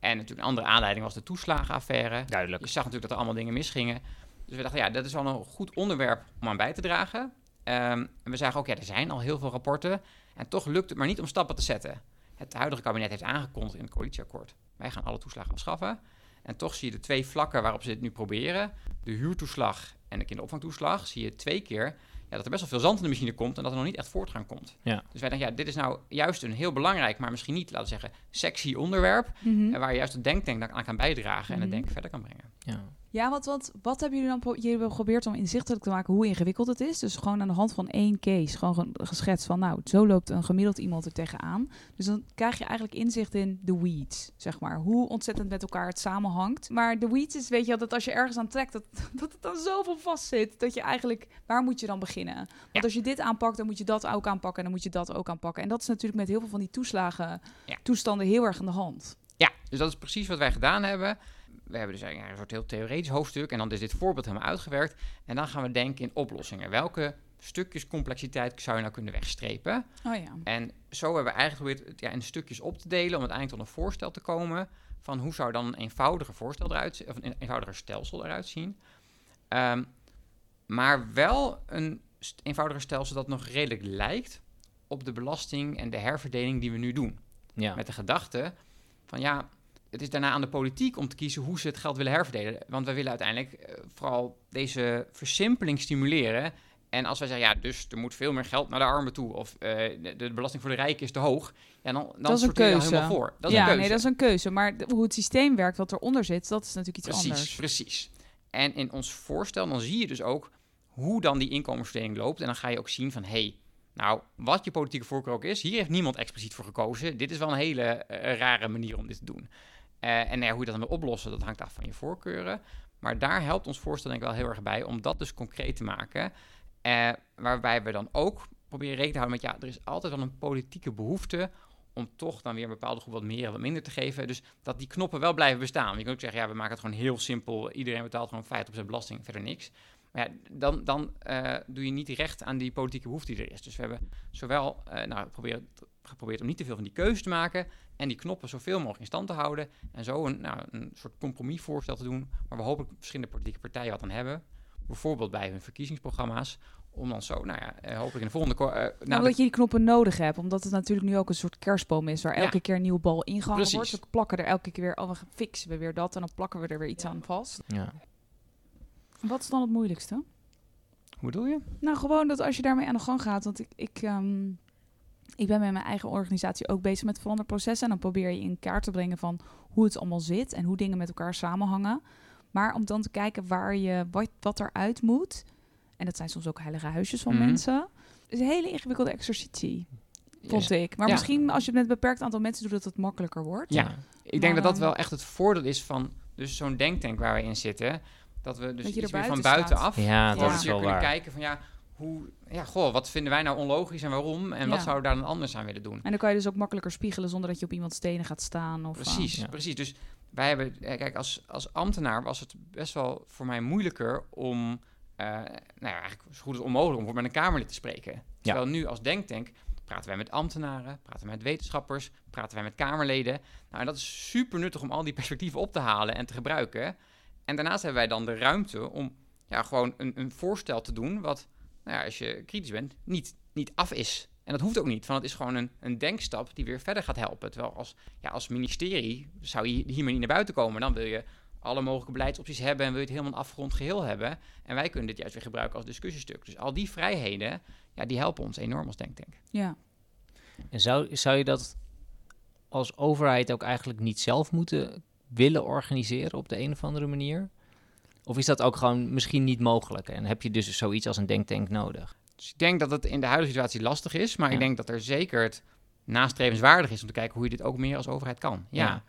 Speaker 2: En natuurlijk een andere aanleiding was de toeslagenaffaire.
Speaker 3: Duidelijk.
Speaker 2: Je zag natuurlijk dat er allemaal dingen misgingen. Dus we dachten, ja, dat is wel een goed onderwerp om aan bij te dragen. Ehm, en we zagen ook, ja, er zijn al heel veel rapporten. En toch lukt het maar niet om stappen te zetten. Het huidige kabinet heeft aangekondigd in het coalitieakkoord. Wij gaan alle toeslagen afschaffen. En toch zie je de twee vlakken waarop ze dit nu proberen. De huurtoeslag en de kinderopvangtoeslag. Zie je twee keer ja, dat er best wel veel zand in de machine komt. En dat er nog niet echt voortgang komt.
Speaker 3: Ja.
Speaker 2: Dus wij dachten, ja, dit is nou juist een heel belangrijk, maar misschien niet, laten we zeggen, sexy onderwerp. En waar je juist het denktank aan kan bijdragen en het
Speaker 1: Mhm.
Speaker 2: denken verder kan brengen.
Speaker 3: Ja.
Speaker 1: Ja, wat, wat, wat hebben jullie dan pro- jullie hebben geprobeerd om inzichtelijk te maken hoe ingewikkeld het is? Dus gewoon aan de hand van één case, gewoon ge- geschetst van, nou, zo loopt een gemiddeld iemand er tegenaan. Dus dan krijg je eigenlijk inzicht in de weeds, zeg maar. Hoe ontzettend met elkaar het samenhangt. Maar de weeds is, weet je wel, dat als je ergens aan trekt, dat, (laughs) dat het dan zoveel vast zit, dat je eigenlijk, waar moet je dan beginnen? Want
Speaker 2: Ja.
Speaker 1: als je dit aanpakt, dan moet je dat ook aanpakken en dan moet je dat ook aanpakken. En dat is natuurlijk met heel veel van die toeslagen,
Speaker 2: Ja.
Speaker 1: toestanden heel erg aan de hand.
Speaker 2: Ja, dus dat is precies wat wij gedaan hebben. We hebben dus eigenlijk een soort heel theoretisch hoofdstuk en dan is dit voorbeeld helemaal uitgewerkt. En dan gaan we denken in oplossingen. Welke stukjes complexiteit zou je nou kunnen wegstrepen?
Speaker 1: Oh ja.
Speaker 2: En zo hebben we eigenlijk geprobeerd het ja, in stukjes op te delen om uiteindelijk tot een voorstel te komen van hoe zou dan een eenvoudiger voorstel eruit of een eenvoudiger stelsel eruit zien. Ehm, maar wel een eenvoudiger stelsel dat nog redelijk lijkt op de belasting en de herverdeling die we nu doen.
Speaker 3: Ja.
Speaker 2: Met de gedachte van ja, het is daarna aan de politiek om te kiezen hoe ze het geld willen herverdelen. Want wij willen uiteindelijk eh, vooral deze versimpeling stimuleren. En als wij zeggen, ja, dus er moet veel meer geld naar de armen toe, of eh, de, de belasting voor de rijken is te hoog, ja, dan, dan
Speaker 1: Dat is een keuze.
Speaker 2: helemaal voor. Dat is
Speaker 1: ja,
Speaker 2: een keuze.
Speaker 1: nee, dat is een keuze. Maar de- hoe het systeem werkt, wat eronder zit, dat is natuurlijk iets
Speaker 2: precies,
Speaker 1: anders.
Speaker 2: precies. En in ons voorstel, dan zie je dus ook hoe dan die inkomensverdeling loopt. En dan ga je ook zien van, hé, hey, nou, wat je politieke voorkeur ook is, hier heeft niemand expliciet voor gekozen. Dit is wel een hele eh, rare manier om dit te doen. Eh, en ja, hoe je dat dan wil oplossen, dat hangt af van je voorkeuren. Maar daar helpt ons voorstel denk ik wel heel erg bij om dat dus concreet te maken. Eh, waarbij we dan ook proberen rekening te houden met, ja, er is altijd wel een politieke behoefte om toch dan weer een bepaalde groep wat meer en wat minder te geven. Dus dat die knoppen wel blijven bestaan. Je kan ook zeggen, ja, we maken het gewoon heel simpel. Iedereen betaalt gewoon 50% belasting, verder niks. Maar ja, dan, dan eh, doe je niet recht aan die politieke behoefte die er is. Dus we hebben zowel eh, nou, geprobeerd om niet te veel van die keuze te maken... en die knoppen zoveel mogelijk in stand te houden... en zo een, nou, een soort compromisvoorstel te doen... waar we hopelijk verschillende politieke partijen wat aan hebben. Bijvoorbeeld bij hun verkiezingsprogramma's... om dan zo, nou ja, eh, hopelijk in de volgende... eh,
Speaker 1: Nou,
Speaker 2: de-
Speaker 1: omdat je die knoppen nodig hebt, omdat het natuurlijk nu ook een soort kerstboom is, waar
Speaker 2: Ja.
Speaker 1: elke keer een nieuwe bal ingehangen
Speaker 2: Precies.
Speaker 1: wordt. We plakken er elke keer weer, oh, we fixen we weer dat en dan plakken we er weer iets aan vast.
Speaker 3: Ja.
Speaker 1: Wat is dan het moeilijkste?
Speaker 2: Hoe bedoel je?
Speaker 1: Nou, gewoon dat als je daarmee aan de gang gaat, want ik, ik, ehm, ik ben met mijn eigen organisatie ook bezig met veranderprocessen. En dan probeer je in kaart te brengen van hoe het allemaal zit en hoe dingen met elkaar samenhangen. Maar om dan te kijken waar je, wat, wat eruit moet. En dat zijn soms ook heilige huisjes van
Speaker 2: Mhm.
Speaker 1: mensen. is een hele ingewikkelde exercitie, vond
Speaker 2: Ja.
Speaker 1: ik. Maar
Speaker 2: Ja.
Speaker 1: misschien als je het met een beperkt aantal mensen doet, dat het makkelijker wordt.
Speaker 2: Ja. Ik denk
Speaker 1: Maar,
Speaker 2: dat dat
Speaker 1: ehm,
Speaker 2: wel echt het voordeel is van dus zo'n denktank waar we in zitten. Dat we dus
Speaker 1: Dat
Speaker 2: iets meer van buitenaf
Speaker 3: Ja,
Speaker 1: dat is
Speaker 3: wel
Speaker 2: kunnen
Speaker 3: waar.
Speaker 2: kijken van ja, hoe, ja, goh, wat vinden wij nou onlogisch en waarom? En wat zouden we daar dan anders aan willen doen?
Speaker 1: En dan kan je dus ook makkelijker spiegelen zonder dat je op iemands stenen gaat staan. Of, eh,
Speaker 2: Precies,
Speaker 3: Ja.
Speaker 2: precies. Dus wij hebben, eh, kijk, als, als ambtenaar was het best wel voor mij moeilijker om, eh, nou ja, eigenlijk zo goed als onmogelijk om voor met een Kamerlid te spreken. Terwijl nu als denktank praten wij met ambtenaren, praten wij met wetenschappers, praten wij met Kamerleden. Nou, en dat is super nuttig om al die perspectieven op te halen en te gebruiken. En daarnaast hebben wij dan de ruimte om ja, gewoon een, een voorstel te doen wat, nou ja, als je kritisch bent, niet, niet af is. En dat hoeft ook niet, want het is gewoon een, een denkstap die weer verder gaat helpen. Terwijl als, ja, als ministerie zou je hiermee niet naar buiten komen. Dan wil je alle mogelijke beleidsopties hebben en wil je het helemaal een afgerond geheel hebben. En wij kunnen dit juist weer gebruiken als discussiestuk. Dus al die vrijheden, ja, die helpen ons enorm als denktank.
Speaker 1: ja.
Speaker 3: En zou, zou je dat als overheid ook eigenlijk niet zelf moeten willen organiseren op de een of andere manier? Of is dat ook gewoon misschien niet mogelijk? En heb je dus zoiets als een denktank nodig?
Speaker 2: Dus ik denk dat het in de huidige situatie lastig is. Maar
Speaker 3: Ja.
Speaker 2: ik denk dat er zeker het nastrevenswaardig is om te kijken hoe je dit ook meer als overheid kan. Ja.
Speaker 3: Ja.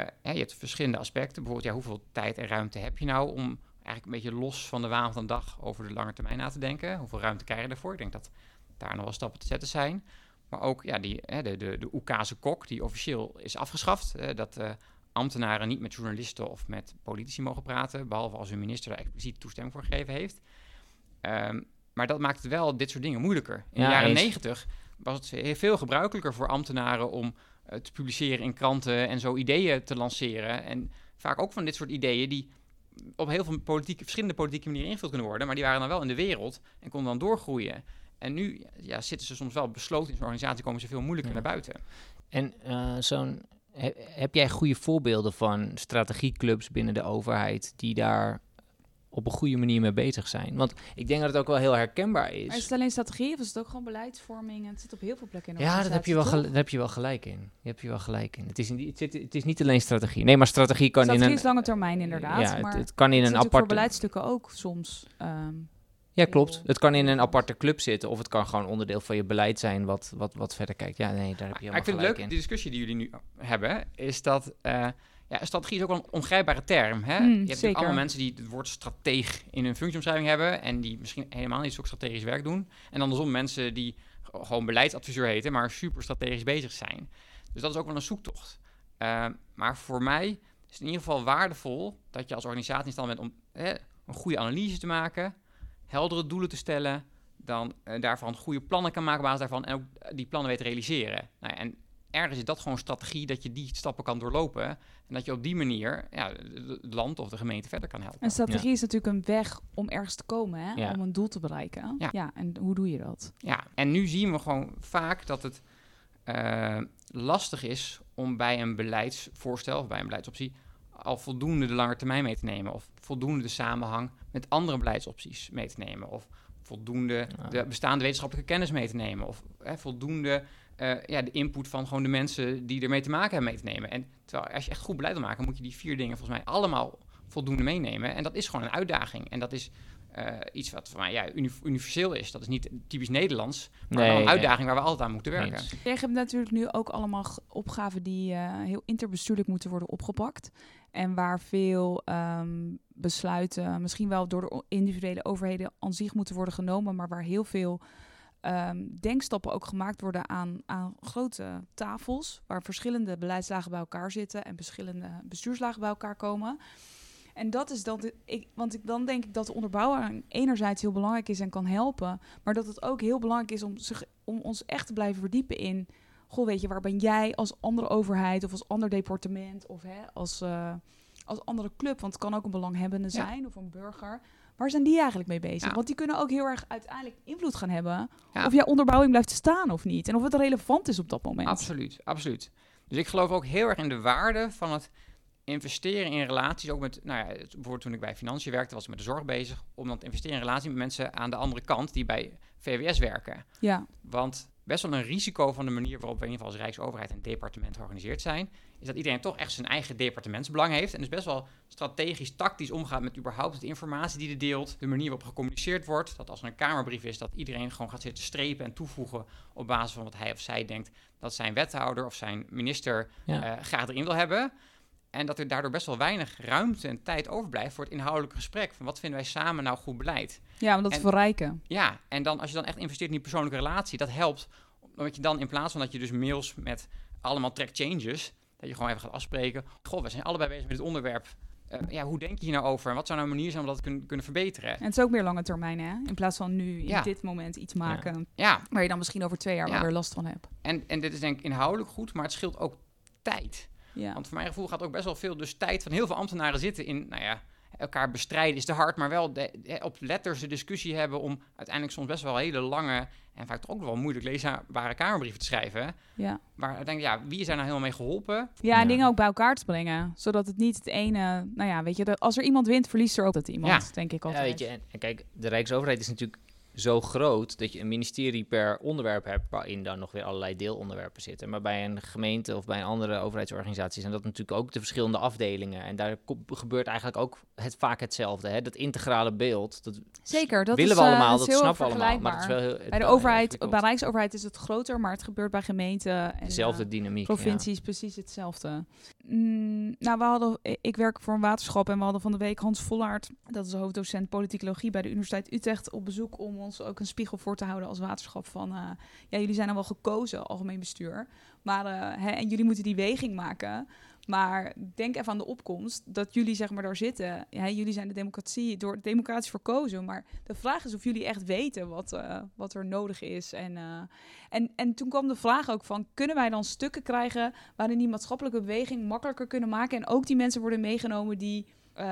Speaker 2: Eh, hè, je hebt verschillende aspecten. Bijvoorbeeld, ja, hoeveel tijd en ruimte heb je nou om eigenlijk een beetje los van de waan van de dag over de lange termijn na te denken? Hoeveel ruimte krijg je daarvoor? Ik denk dat daar nog wel stappen te zetten zijn. Maar ook ja, die, hè, de, de, de Oekase kok, die officieel is afgeschaft. dat eh, ambtenaren niet met journalisten of met politici mogen praten, behalve als hun minister daar expliciet toestemming voor gegeven heeft. Ehm, maar dat maakt het wel dit soort dingen moeilijker. In
Speaker 3: Ja,
Speaker 2: de jaren negentig was het heel veel gebruikelijker voor ambtenaren om eh, te publiceren in kranten en zo ideeën te lanceren. En vaak ook van dit soort ideeën die op heel veel politieke, verschillende politieke manieren ingevuld kunnen worden, maar die waren dan wel in de wereld en konden dan doorgroeien. En nu ja, zitten ze soms wel besloten in zo'n organisatie, komen ze veel moeilijker
Speaker 3: Ja.
Speaker 2: naar buiten.
Speaker 3: En eh, zo'n, he- heb jij goede voorbeelden van strategieclubs binnen de overheid die daar op een goede manier mee bezig zijn. Want ik denk dat het ook wel heel herkenbaar is.
Speaker 1: Maar is het alleen strategie of is het ook gewoon beleidsvorming? En het zit op heel veel plekken in de
Speaker 3: Ja, dat heb je wel, gel- daar heb je wel gelijk in. Je hebt je wel gelijk in. Het is, in, het, zit- het is niet alleen strategie. Nee, maar strategie kan
Speaker 1: toch? Strategie
Speaker 3: in
Speaker 1: is
Speaker 3: een...
Speaker 1: lange termijn inderdaad.
Speaker 3: Ja, het,
Speaker 1: maar
Speaker 3: het kan in
Speaker 1: het
Speaker 3: een
Speaker 1: natuurlijk voor
Speaker 3: aparte...
Speaker 1: beleidstukken ook soms. ehm,
Speaker 3: Ja, klopt. Het kan in een aparte club zitten. Of het kan gewoon onderdeel van je beleid zijn wat, wat, wat verder kijkt. Ja, nee, daar heb je
Speaker 2: Maar
Speaker 3: helemaal
Speaker 2: ik vind het leuk,
Speaker 3: in.
Speaker 2: die discussie die jullie nu hebben, is dat... eh, ja, strategie is ook wel een ongrijpbare term. Hè?
Speaker 1: Mm,
Speaker 2: je hebt allemaal mensen die het woord strateeg in hun functieomschrijving hebben... en die misschien helemaal niet zo strategisch werk doen. En andersom mensen die gewoon beleidsadviseur heten... maar super strategisch bezig zijn. Dus dat is ook wel een zoektocht. Eh, maar voor mij is het in ieder geval waardevol... dat je als organisatie in stand bent om hè, een goede analyse te maken... heldere doelen te stellen... dan eh, daarvan goede plannen kan maken op basis daarvan... en ook die plannen weet te realiseren. Nou, ja, en ergens is dat gewoon strategie dat je die stappen kan doorlopen. En dat je op die manier ja, het land of de gemeente verder kan helpen.
Speaker 1: En strategie is natuurlijk een weg om ergens te komen, hè?
Speaker 3: Ja.
Speaker 1: om een doel te bereiken.
Speaker 2: Ja.
Speaker 1: en hoe doe je dat?
Speaker 2: Ja, en nu zien we gewoon vaak dat het eh, lastig is om bij een beleidsvoorstel of bij een beleidsoptie al voldoende de lange termijn mee te nemen. Of voldoende de samenhang met andere beleidsopties mee te nemen. Of voldoende
Speaker 3: Ja.
Speaker 2: de bestaande wetenschappelijke kennis mee te nemen. Of hè, voldoende eh, ja, de input van gewoon de mensen die ermee te maken hebben mee te nemen. En terwijl als je echt goed beleid wil maken, moet je die vier dingen volgens mij allemaal voldoende meenemen. En dat is gewoon een uitdaging. En dat is eh, iets wat voor mij ja, uni- universeel is. Dat is niet typisch Nederlands, maar wel een
Speaker 3: nee.
Speaker 2: uitdaging waar we altijd aan moeten werken.
Speaker 3: Eens.
Speaker 1: Je hebt natuurlijk nu ook allemaal opgaven die eh, heel interbestuurlijk moeten worden opgepakt. En waar veel ehm, besluiten misschien wel door de individuele overheden aan zich moeten worden genomen, maar waar heel veel ehm, denkstappen ook gemaakt worden aan, aan grote tafels, waar verschillende beleidslagen bij elkaar zitten en verschillende bestuurslagen bij elkaar komen. En dat is dat ik, want ik, dan denk ik dat de onderbouwing enerzijds heel belangrijk is en kan helpen, maar dat het ook heel belangrijk is om, zich, om ons echt te blijven verdiepen in, goh, weet je, waar ben jij als andere overheid of als ander departement of hè, als, eh, als andere club, want het kan ook een belanghebbende
Speaker 2: Ja.
Speaker 1: zijn of een burger. Waar zijn die eigenlijk mee bezig?
Speaker 2: Ja.
Speaker 1: Want die kunnen ook heel erg uiteindelijk invloed gaan hebben
Speaker 2: Ja.
Speaker 1: of jouw onderbouwing blijft staan of niet en of het relevant is op dat moment.
Speaker 2: Absoluut, absoluut. Dus ik geloof ook heel erg in de waarde van het investeren in relaties. Ook met, nou ja, het- bijvoorbeeld toen ik bij financiën werkte, was ik met de zorg bezig. Om dan te investeren in relatie met mensen aan de andere kant die bij VWS werken.
Speaker 1: Ja,
Speaker 2: Want best wel een risico van de manier waarop we in ieder geval als Rijksoverheid en departement georganiseerd zijn, is dat iedereen toch echt zijn eigen departementsbelang heeft. En dus best wel strategisch, tactisch omgaat met überhaupt de informatie die er deelt, de manier waarop gecommuniceerd wordt. Dat als er een Kamerbrief is, dat iedereen gewoon gaat zitten strepen en toevoegen op basis van wat hij of zij denkt dat zijn wethouder of zijn minister
Speaker 3: Ja.
Speaker 2: eh, graag erin wil hebben. En dat er daardoor best wel weinig ruimte en tijd overblijft voor het inhoudelijke gesprek. Van wat vinden wij samen nou goed beleid?
Speaker 1: ja om dat te
Speaker 2: En-
Speaker 1: verrijken.
Speaker 2: Ja, en dan als je dan echt investeert in die persoonlijke relatie, dat helpt. Omdat je dan in plaats van dat je dus mails met allemaal track changes, dat je gewoon even gaat afspreken. Goh, we zijn allebei bezig met dit onderwerp. Eh, ja, hoe denk je hier nou over? En wat zou nou een manier zijn om dat te kunnen, kunnen verbeteren?
Speaker 1: En het is ook meer lange termijn, hè? In plaats van nu, in
Speaker 2: Ja.
Speaker 1: dit moment iets maken
Speaker 2: Ja,
Speaker 1: waar je dan misschien over twee jaar
Speaker 2: Ja.
Speaker 1: weer last van hebt.
Speaker 2: en, en dit is denk ik inhoudelijk goed, maar het scheelt ook tijd.
Speaker 1: Ja.
Speaker 2: Want voor mijn gevoel gaat ook best wel veel dus tijd van heel veel ambtenaren zitten in, nou ja, elkaar bestrijden is te hard, maar wel de, de- op letters de discussie hebben om uiteindelijk soms best wel hele lange en vaak toch ook wel moeilijk leesbare kamerbrieven te schrijven.
Speaker 1: ja.
Speaker 2: Waar ik denk, ja, wie is daar nou helemaal mee geholpen?
Speaker 1: Ja, en
Speaker 3: Ja.
Speaker 1: dingen ook bij elkaar te brengen. Zodat het niet het ene... Nou ja, weet je, als er iemand wint, verliest er ook dat iemand,
Speaker 2: Ja.
Speaker 1: denk ik
Speaker 3: Ja,
Speaker 1: altijd.
Speaker 3: weet je, en, en kijk, de Rijksoverheid is natuurlijk zo groot dat je een ministerie per onderwerp hebt, waarin dan nog weer allerlei deelonderwerpen zitten. Maar bij een gemeente of bij een andere overheidsorganisatie zijn dat natuurlijk ook de verschillende afdelingen. En daar gebeurt eigenlijk ook het, vaak hetzelfde. Hè? Dat integrale beeld, dat
Speaker 1: Zeker, dat
Speaker 3: willen
Speaker 1: is,
Speaker 3: we
Speaker 1: eh,
Speaker 3: allemaal,
Speaker 1: dat
Speaker 3: snappen we allemaal. Maar het is wel heel,
Speaker 1: Bij de overheid, bij Rijksoverheid is het groter, maar het gebeurt bij gemeenten en
Speaker 3: Dezelfde
Speaker 1: eh,
Speaker 3: dynamiek. ja.
Speaker 1: provincies precies hetzelfde. Mm, nou, we hadden, ik werk voor een waterschap en we hadden van de week Hans Vollaert, dat is hoofddocent politicologie bij de Universiteit Utrecht, op bezoek om ons ook een spiegel voor te houden als waterschap van, eh, ja, jullie zijn dan wel gekozen, algemeen bestuur, maar eh, hè, en jullie moeten die weging maken. Maar denk even aan de opkomst dat jullie zeg maar daar zitten. Ja, jullie zijn de democratie door democratisch verkozen. Maar de vraag is of jullie echt weten wat, eh, wat er nodig is. En, eh, en, en toen kwam de vraag ook van... kunnen wij dan stukken krijgen... waarin die maatschappelijke beweging makkelijker kunnen maken... en ook die mensen worden meegenomen die... eh,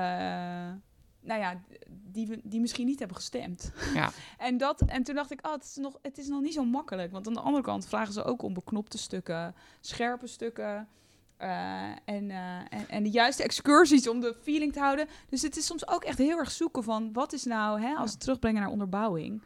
Speaker 1: nou ja, die, die misschien niet hebben gestemd.
Speaker 2: Ja. (laughs)
Speaker 1: en, dat, en toen dacht ik, oh, het, is nog, het is nog niet zo makkelijk. Want aan de andere kant vragen ze ook om beknopte stukken, scherpe stukken. Eh, en, eh, en, en de juiste excursies om de feeling te houden. Dus het is soms ook echt heel erg zoeken van wat is nou, hè, als we het terugbrengen naar onderbouwing.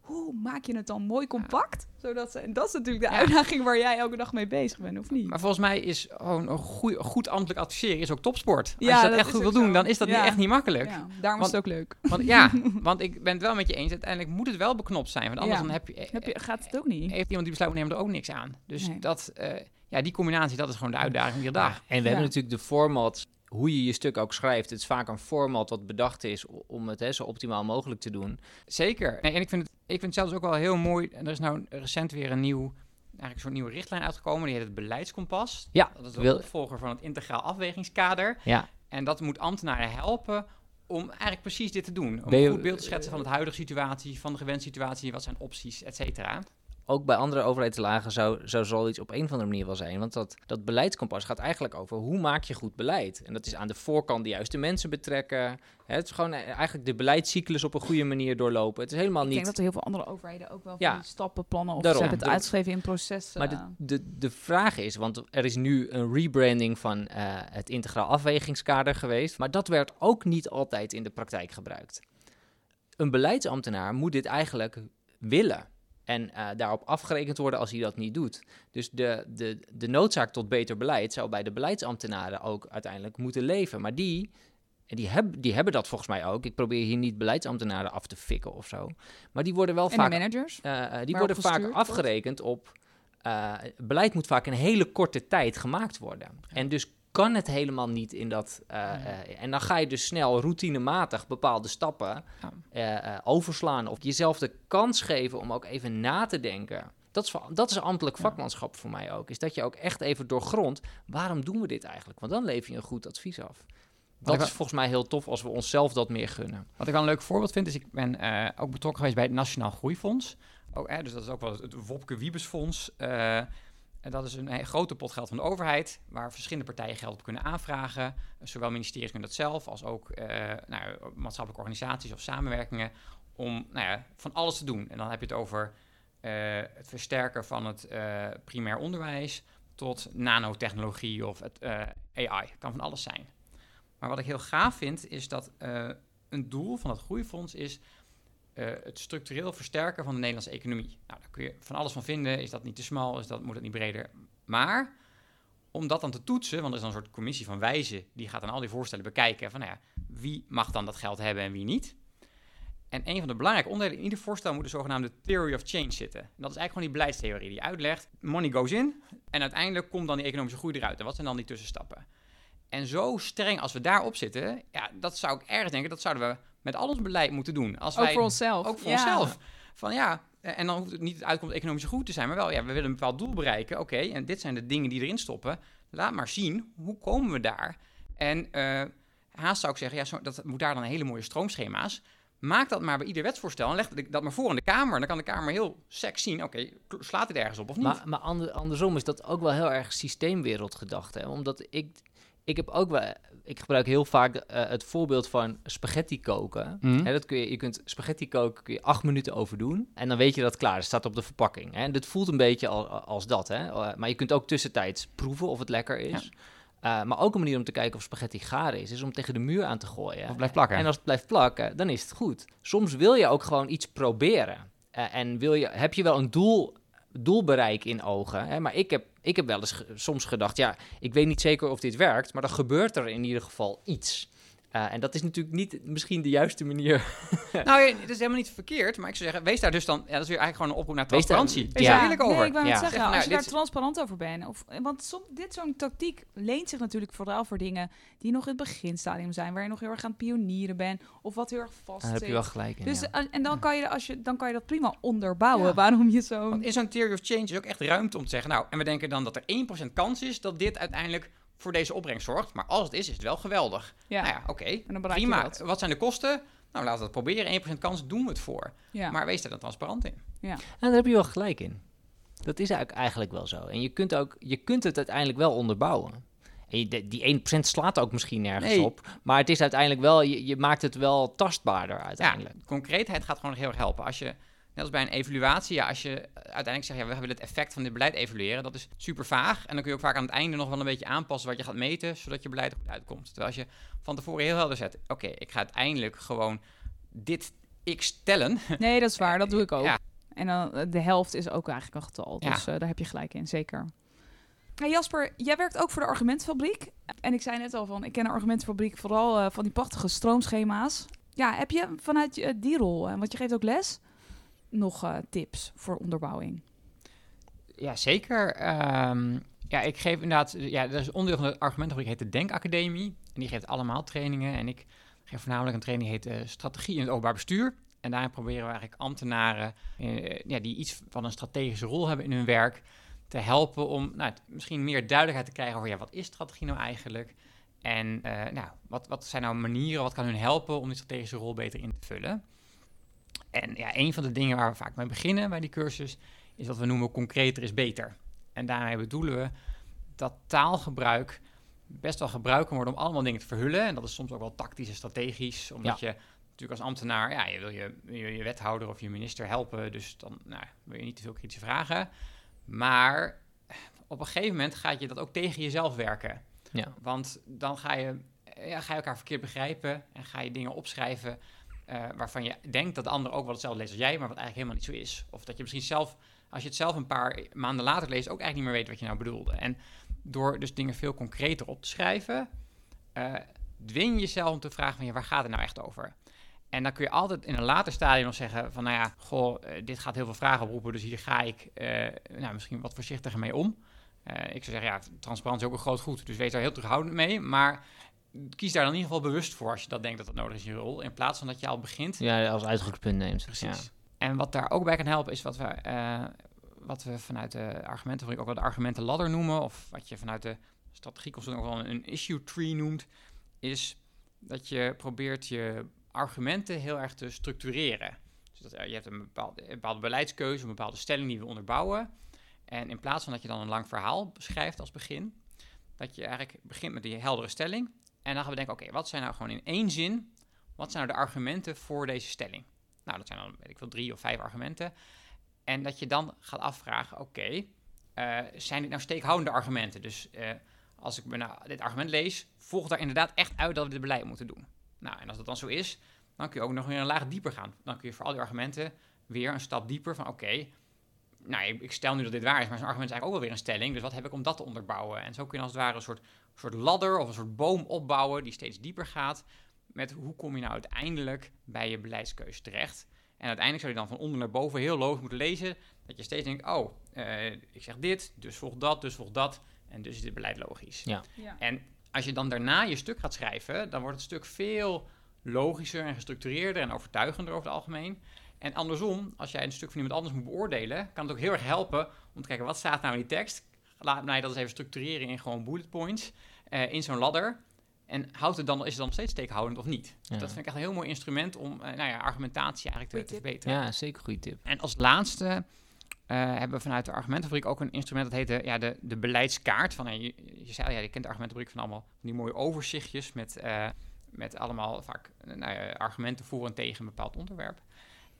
Speaker 1: Hoe maak je het dan mooi compact? Zodat ze, en dat is natuurlijk de
Speaker 2: Ja.
Speaker 1: uitdaging waar jij elke dag mee bezig bent, of niet?
Speaker 2: Maar volgens mij is gewoon een goeie, goed ambtelijk adviseren is ook topsport. Als
Speaker 1: Ja,
Speaker 2: je dat,
Speaker 1: dat
Speaker 2: echt goed wil doen,
Speaker 1: zo.
Speaker 2: dan is dat
Speaker 1: Ja.
Speaker 2: niet, echt niet makkelijk.
Speaker 1: Ja, daarom is het ook leuk.
Speaker 2: Want ja, (laughs) want ik ben het wel met je eens. Uiteindelijk moet het wel beknopt zijn. Want anders
Speaker 1: Ja.
Speaker 2: dan heb je,
Speaker 1: Heb je, gaat het ook niet?
Speaker 2: heeft iemand die besluit neemt er ook niks aan. Dus
Speaker 1: Nee.
Speaker 2: dat, eh, ja, die combinatie, dat is gewoon de uitdaging iedere dag.
Speaker 3: Ja, en we
Speaker 1: Ja.
Speaker 3: hebben natuurlijk de format, hoe je je stuk ook schrijft. Het is vaak een format wat bedacht is om het hè, zo optimaal mogelijk te doen.
Speaker 2: Zeker. Nee, en ik vind, het, ik vind het zelfs ook wel heel mooi. En er is nou recent weer een nieuw, eigenlijk soort nieuwe richtlijn uitgekomen. Die heet het beleidskompas.
Speaker 3: Ja,
Speaker 2: Dat is de
Speaker 3: wil-
Speaker 2: opvolger van het integraal afwegingskader.
Speaker 3: Ja,
Speaker 2: En dat moet ambtenaren helpen om eigenlijk precies dit te doen. Om
Speaker 3: je-
Speaker 2: een goed beeld te schetsen van de huidige situatie, van de gewenste situatie, wat zijn opties, et cetera.
Speaker 3: Ook bij andere overheidslagen zou, zou zoiets op een of andere manier wel zijn. Want dat, dat beleidskompas gaat eigenlijk over hoe maak je goed beleid. En dat is aan de voorkant de juiste mensen betrekken. Hè, het is gewoon eh, eigenlijk de beleidscyclus op een goede manier doorlopen. Het is helemaal
Speaker 1: Ik
Speaker 3: niet...
Speaker 1: denk dat er heel veel andere overheden ook wel van die stappenplannen of
Speaker 3: Daarom.
Speaker 1: ze hebben het
Speaker 3: Ja.
Speaker 1: uitgeschreven in processen.
Speaker 3: Maar de, de, de vraag is, want er is nu een rebranding van eh, het integraal afwegingskader geweest, maar dat werd ook niet altijd in de praktijk gebruikt. Een beleidsambtenaar moet dit eigenlijk willen en eh, daarop afgerekend worden als hij dat niet doet. Dus de, de, de noodzaak tot beter beleid zou bij de beleidsambtenaren ook uiteindelijk moeten leven. Maar die, en die, heb, die hebben dat volgens mij ook. Ik probeer hier niet beleidsambtenaren af te fikken of zo. Maar die worden wel
Speaker 1: en de
Speaker 3: vaak
Speaker 1: managers?
Speaker 3: eh, eh, die worden vaak
Speaker 1: wordt?
Speaker 3: afgerekend op. beleid moet vaak in een hele korte tijd gemaakt worden. En dus kan het helemaal niet in dat. eh, eh, en dan ga je dus snel routinematig bepaalde stappen
Speaker 2: Ja.
Speaker 3: eh, overslaan. Of jezelf de kans geven om ook even na te denken. Dat is, dat is ambtelijk vakmanschap voor mij ook. Is dat je ook echt even doorgrondt. Waarom doen we dit eigenlijk? Want dan lever je een goed advies af. Dat is
Speaker 2: wel-
Speaker 3: volgens mij heel tof als we onszelf dat meer gunnen.
Speaker 2: Wat ik wel een leuk voorbeeld vind, is ik ben ook betrokken geweest bij het Nationaal Groeifonds. Ook, eh, dus dat is ook wel het, Wopke Wiebesfonds. En dat is een, eh, grote pot geld van de overheid, waar verschillende partijen geld op kunnen aanvragen. Zowel ministeries kunnen dat zelf, als ook eh, nou, maatschappelijke organisaties of samenwerkingen. Om nou ja, van alles te doen. En dan heb je het over eh, het versterken van het primair onderwijs tot nanotechnologie of het AI. Kan van alles zijn. Maar wat ik heel gaaf vind, is dat een doel van het groeifonds is eh, het structureel versterken van de Nederlandse economie. Nou, daar kun je van alles van vinden. Is dat niet te smal? Is dat, moet het niet breder? Maar om dat dan te toetsen, want er is dan een soort commissie van wijzen, die gaat dan al die voorstellen bekijken van, nou ja, wie mag dan dat geld hebben en wie niet. En een van de belangrijke onderdelen in ieder voorstel moet de zogenaamde theory of change zitten. En dat is eigenlijk gewoon die beleidstheorie die uitlegt, money goes in en uiteindelijk komt dan die economische groei eruit. En wat zijn dan die tussenstappen? En zo streng als we daarop zitten, ja, dat zou ik ergens denken, dat zouden we met al ons beleid moeten doen. Als
Speaker 1: Ook
Speaker 2: wij,
Speaker 1: voor onszelf.
Speaker 2: Ook voor
Speaker 1: Ja.
Speaker 2: onszelf. Van ja, eh, en dan hoeft het niet het uitkomst economische goed te zijn, maar wel, ja, we willen een bepaald doel bereiken. Oké, en dit zijn de dingen die erin stoppen. Laat maar zien, hoe komen we daar? En eh, haast zou ik zeggen, ja, zo, dat moet daar dan hele mooie stroomschema's. Maak dat maar bij ieder wetsvoorstel en leg dat- maar voor in de Kamer. Dan kan de Kamer heel sec zien, oké, slaat dit ergens op of niet?
Speaker 3: Maar, maar ander- andersom is dat ook wel heel erg systeemwereldgedachte. Hè? Omdat ik, ik heb ook wel, ik gebruik heel vaak eh, het voorbeeld van spaghetti koken. Hè, dat kun je, je kunt spaghetti koken, kun je acht minuten over doen. En dan weet je dat het klaar is, staat op de verpakking. Hè? En dit voelt een beetje al, als dat. Hè? Eh, maar je kunt ook tussentijds proeven of het lekker is. Eh, maar ook een manier om te kijken of spaghetti gaar is, is om tegen de muur aan te gooien.
Speaker 2: Of blijft plakken.
Speaker 3: En als het blijft plakken, dan is het goed. Soms wil je ook gewoon iets proberen. En wil je, heb je wel een doel, doelbereik in ogen. Hè? Maar ik heb, ik heb wel eens soms gedacht, ja, ik weet niet zeker of dit werkt, maar dan gebeurt er in ieder geval iets. Eh, en dat is natuurlijk niet misschien de juiste manier. (laughs)
Speaker 2: Nou, ja, het is helemaal niet verkeerd, maar ik zou zeggen, wees daar dus dan... Ja, dat is weer eigenlijk gewoon een oproep naar
Speaker 3: Wees daar-
Speaker 2: transparantie. Wees
Speaker 3: ja.
Speaker 2: daar eerlijk over.
Speaker 1: Nee, ik wou net
Speaker 3: Ja.
Speaker 1: zeggen,
Speaker 2: Zeg, nou,
Speaker 1: als je daar
Speaker 2: dit-
Speaker 1: transparant over bent. Of, want som, dit zo'n tactiek leent zich natuurlijk vooral voor dingen die nog in het beginstadium zijn. Waar je nog heel erg aan het pionieren bent. Of wat heel erg vast
Speaker 3: Daar heb je
Speaker 1: zit.
Speaker 3: wel gelijk in.
Speaker 1: Dus,
Speaker 3: ja.
Speaker 1: eh, en dan kan, je, als je, dan kan je dat prima onderbouwen.
Speaker 2: Ja.
Speaker 1: Waarom je zo...
Speaker 2: Want in zo'n theory of change is ook echt ruimte om te zeggen... Nou, en we denken dan dat er 1% kans is dat dit uiteindelijk voor deze opbrengst zorgt. Maar als het is, is het wel geweldig.
Speaker 1: Ja,
Speaker 2: Nou ja, oké.
Speaker 1: en dan bereik je
Speaker 2: Prima.
Speaker 1: dat.
Speaker 2: Wat zijn de kosten? Nou, laten we het proberen. 1% kans doen we het voor.
Speaker 1: Ja.
Speaker 2: Maar wees er dan transparant in.
Speaker 3: En daar heb je wel gelijk in. Dat is eigenlijk- eigenlijk wel zo. En je kunt, ook, je kunt het uiteindelijk wel onderbouwen. En je, de- die 1% slaat ook misschien nergens
Speaker 2: Nee.
Speaker 3: op. Maar het is uiteindelijk wel, je, je maakt het wel tastbaarder
Speaker 2: Ja,
Speaker 3: uiteindelijk.
Speaker 2: concreetheid gaat gewoon heel erg helpen. Als je net als bij een evaluatie, ja, als je uiteindelijk zegt, ja, we willen het effect van dit beleid evalueren, dat is super vaag. En dan kun je ook vaak aan het einde nog wel een beetje aanpassen wat je gaat meten, zodat je beleid er goed uitkomt. Terwijl als je van tevoren heel helder zet, oké, ik ga uiteindelijk gewoon dit x tellen.
Speaker 1: Nee, dat is waar. Dat doe ik (laughs) ook.
Speaker 2: Ja.
Speaker 1: En dan eh, de helft is ook eigenlijk een getal.
Speaker 2: Ja.
Speaker 1: Dus eh, daar heb je gelijk in, zeker. Hey Jasper, jij werkt ook voor de argumentfabriek. En ik zei net al van, ik ken de argumentfabriek vooral eh, van die prachtige stroomschema's. Ja, heb je vanuit die rol, en want je geeft ook les, nog eh, tips voor onderbouwing?
Speaker 2: Ja, zeker. Ehm, ja, ik geef inderdaad, ja, er is onderdeel van de argumentenfabriek, heet de Denkacademie. En die geeft allemaal trainingen. En ik geef voornamelijk een training, die heet eh, Strategie in het Openbaar Bestuur. En daarin proberen we eigenlijk ambtenaren eh, ja, die iets van een strategische rol hebben in hun werk, te helpen om nou, misschien meer duidelijkheid te krijgen over ja, wat is strategie nou eigenlijk? En nou, wat, wat zijn nou manieren, wat kan hun helpen om die strategische rol beter in te vullen? En ja, een van de dingen waar we vaak mee beginnen bij die cursus, is wat we noemen concreter is beter. En daarmee bedoelen we dat taalgebruik best wel gebruikt kan worden om allemaal dingen te verhullen. En dat is soms ook wel tactisch en strategisch, omdat je natuurlijk als ambtenaar, ja, je wil je, je, je wethouder of je minister helpen, dus dan nou, wil je niet te veel kritische vragen. Maar op een gegeven moment gaat je dat ook tegen jezelf werken.
Speaker 3: Ja.
Speaker 2: Want dan ga je, ja, ga je elkaar verkeerd begrijpen en ga je dingen opschrijven eh, waarvan je denkt dat de ander ook wel hetzelfde leest als jij, maar wat eigenlijk helemaal niet zo is. Of dat je misschien zelf, als je het zelf een paar maanden later leest, ook eigenlijk niet meer weet wat je nou bedoelde. En door dus dingen veel concreter op te schrijven, eh, dwing je jezelf om te vragen van waar gaat het nou echt over? En dan kun je altijd in een later stadium nog zeggen van nou ja, goh, eh, dit gaat heel veel vragen oproepen, dus hier ga ik nou, misschien wat voorzichtiger mee om. Ik zou zeggen, ja, transparantie is ook een groot goed, dus wees daar heel terughoudend mee. Maar kies daar dan in ieder geval bewust voor als je dat denkt dat dat nodig is in je rol. In plaats van dat je al begint.
Speaker 3: Ja, als uitgangspunt neemt.
Speaker 2: Precies.
Speaker 3: Ja.
Speaker 2: En wat daar ook bij kan helpen is wat we, eh, wat we vanuit de argumentenfabriek ook wel de argumentenladder noemen. Of wat je vanuit de strategieconsulting ook wel een issue tree noemt. Is dat je probeert je argumenten heel erg te structureren. Dus dat, eh, je hebt een bepaalde, een bepaalde beleidskeuze, een bepaalde stelling die we onderbouwen. En in plaats van dat je dan een lang verhaal beschrijft als begin, dat je eigenlijk begint met die heldere stelling. En dan gaan we denken, oké, wat zijn nou gewoon in één zin, wat zijn nou de argumenten voor deze stelling? Nou, dat zijn dan, weet ik veel, drie of vijf argumenten. En dat je dan gaat afvragen, oké, eh, zijn dit nou steekhoudende argumenten? Dus eh, als ik me nou dit argument lees, volgt daar inderdaad echt uit dat we dit beleid moeten doen. Nou, en als dat dan zo is, dan kun je ook nog weer een laag dieper gaan. Dan kun je voor al die argumenten weer een stap dieper van, oké, nou, ik, ik stel nu dat dit waar is, maar zo'n argument is eigenlijk ook wel weer een stelling. Dus wat heb ik om dat te onderbouwen? En zo kun je als het ware een soort, soort ladder of een soort boom opbouwen die steeds dieper gaat. Met hoe kom je nou uiteindelijk bij je beleidskeuze terecht? En uiteindelijk zou je dan van onder naar boven heel logisch moeten lezen. Dat je steeds denkt, oh, eh, ik zeg dit, dus volgt dat, dus volgt dat. En dus is dit beleid logisch.
Speaker 3: Ja.
Speaker 1: Ja.
Speaker 2: En als je dan daarna je stuk gaat schrijven, dan wordt het stuk veel logischer en gestructureerder en overtuigender over het algemeen. En andersom, als jij een stuk van iemand anders moet beoordelen, kan het ook heel erg helpen om te kijken wat staat nou in die tekst. Laat mij dat eens even structureren in gewoon bullet points eh, in zo'n ladder. En houdt het dan, is het dan nog steeds steekhoudend of niet?
Speaker 3: Ja.
Speaker 2: Dat vind ik echt een heel mooi instrument om eh, nou ja, argumentatie eigenlijk te, verbeteren.
Speaker 3: ja, zeker goede tip.
Speaker 2: En als laatste eh, hebben we vanuit de argumentenfabriek ook een instrument dat heet de, ja, de, de beleidskaart. Van, je, je zei al, ja, je kent de argumentenfabriek van allemaal van die mooie overzichtjes met, eh, met allemaal vaak nou ja, argumenten voor en tegen een bepaald onderwerp.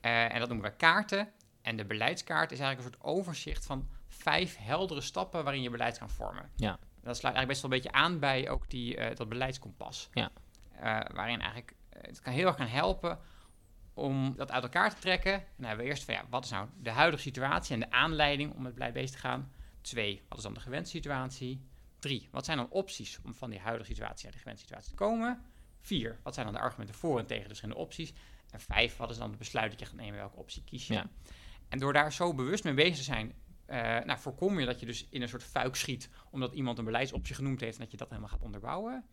Speaker 2: Eh, en dat noemen we kaarten. En de beleidskaart is eigenlijk een soort overzicht van vijf heldere stappen waarin je beleid kan vormen.
Speaker 3: Ja.
Speaker 2: Dat sluit eigenlijk best wel een beetje aan bij ook die, eh, dat beleidskompas.
Speaker 3: Ja.
Speaker 2: Eh, waarin eigenlijk, het kan heel erg gaan helpen om dat uit elkaar te trekken. En dan hebben we eerst van ja, wat is nou de huidige situatie en de aanleiding om met beleid bezig te gaan? Twee, wat is dan de gewenste situatie? Drie, wat zijn dan opties om van die huidige situatie naar de gewenste situatie te komen? Vier, wat zijn dan de argumenten voor en tegen de verschillende opties? En vijf, wat is dan het besluit dat je gaat nemen, welke optie kies je?
Speaker 3: Ja.
Speaker 2: En door daar zo bewust mee bezig te zijn, eh, nou, voorkom je dat je dus in een soort fuik schiet, omdat iemand een beleidsoptie genoemd heeft en dat je dat helemaal gaat onderbouwen.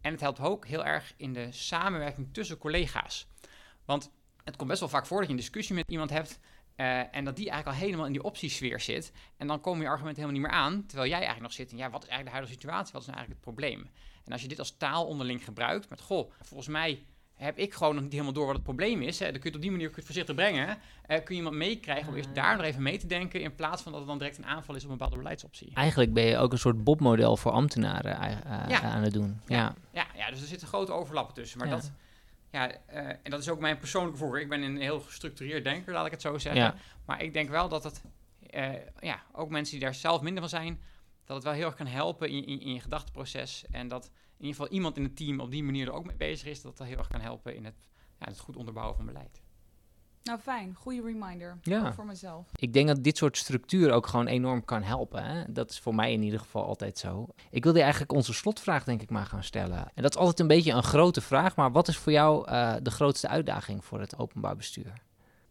Speaker 2: En het helpt ook heel erg in de samenwerking tussen collega's. Want het komt best wel vaak voor dat je een discussie met iemand hebt eh, en dat die eigenlijk al helemaal in die optiesfeer zit. En dan komen je argumenten helemaal niet meer aan, terwijl jij eigenlijk nog zit in, ja, wat is eigenlijk de huidige situatie? Wat is nou eigenlijk het probleem? En als je dit als taal onderling gebruikt, met, goh, volgens mij heb ik gewoon nog niet helemaal door wat het probleem is. Hè. Dan kun je het op die manier kun je het voorzichtig brengen. Eh, kun je iemand meekrijgen om eerst daar nog even mee te denken, in plaats van dat het dan direct een aanval is op een bepaalde beleidsoptie.
Speaker 3: Eigenlijk ben je ook een soort Bob-model voor ambtenaren eh, eh,
Speaker 2: Ja.
Speaker 3: aan het doen. Ja.
Speaker 2: Ja, ja, dus er zitten grote overlappen tussen. Maar
Speaker 3: Ja.
Speaker 2: dat, ja, eh, en dat is ook mijn persoonlijke voorkeur. Ik ben een heel gestructureerd denker, laat ik het zo zeggen.
Speaker 3: Ja.
Speaker 2: Maar ik denk wel dat het, eh, ja, ook mensen die daar zelf minder van zijn, dat het wel heel erg kan helpen in, in, in je gedachteproces. En dat in ieder geval iemand in het team op die manier er ook mee bezig is, dat dat heel erg kan helpen in het, ja, het goed onderbouwen van beleid.
Speaker 1: Nou, fijn. Goede reminder.
Speaker 3: Ja.
Speaker 1: Ook voor mezelf.
Speaker 3: Ik denk dat dit soort structuur ook gewoon enorm kan helpen. Hè? Dat is voor mij in ieder geval altijd zo. Ik wilde eigenlijk onze slotvraag denk ik maar gaan stellen. En dat is altijd een beetje een grote vraag, maar wat is voor jou eh, de grootste uitdaging voor het openbaar bestuur?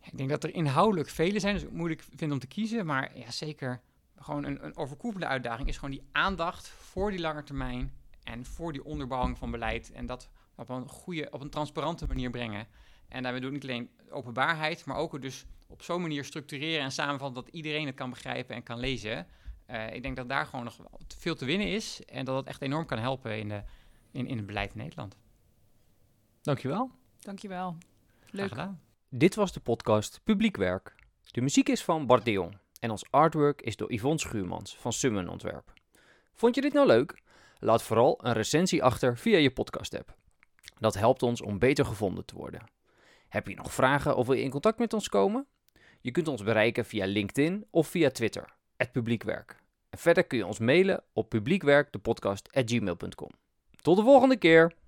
Speaker 2: Ik denk dat er inhoudelijk vele zijn, dus ik moeilijk vind om te kiezen. Maar ja, zeker gewoon een, een overkoepelende uitdaging is gewoon die aandacht voor die lange termijn en voor die onderbouwing van beleid. En dat op een goede, op een transparante manier brengen. En daarmee doe ik niet alleen openbaarheid, maar ook het dus op zo'n manier structureren en samenvatten dat iedereen het kan begrijpen en kan lezen. Eh, ik denk dat daar gewoon nog wel veel te winnen is en dat het echt enorm kan helpen in, de, in, in het beleid in Nederland.
Speaker 3: Dankjewel.
Speaker 1: Dankjewel. Leuk.
Speaker 4: Dit was de podcast Publiek Werk. De muziek is van Bart de Jong en ons artwork is door Yvonne Schuurmans van Summen Ontwerp. Vond je dit nou leuk? Laat vooral een recensie achter via je podcast-app. Dat helpt ons om beter gevonden te worden. Heb je nog vragen of wil je in contact met ons komen? Je kunt ons bereiken via LinkedIn of via Twitter, publiekwerk. En verder kun je ons mailen op publiekwerkdepodcast.gmail.com. Tot de volgende keer!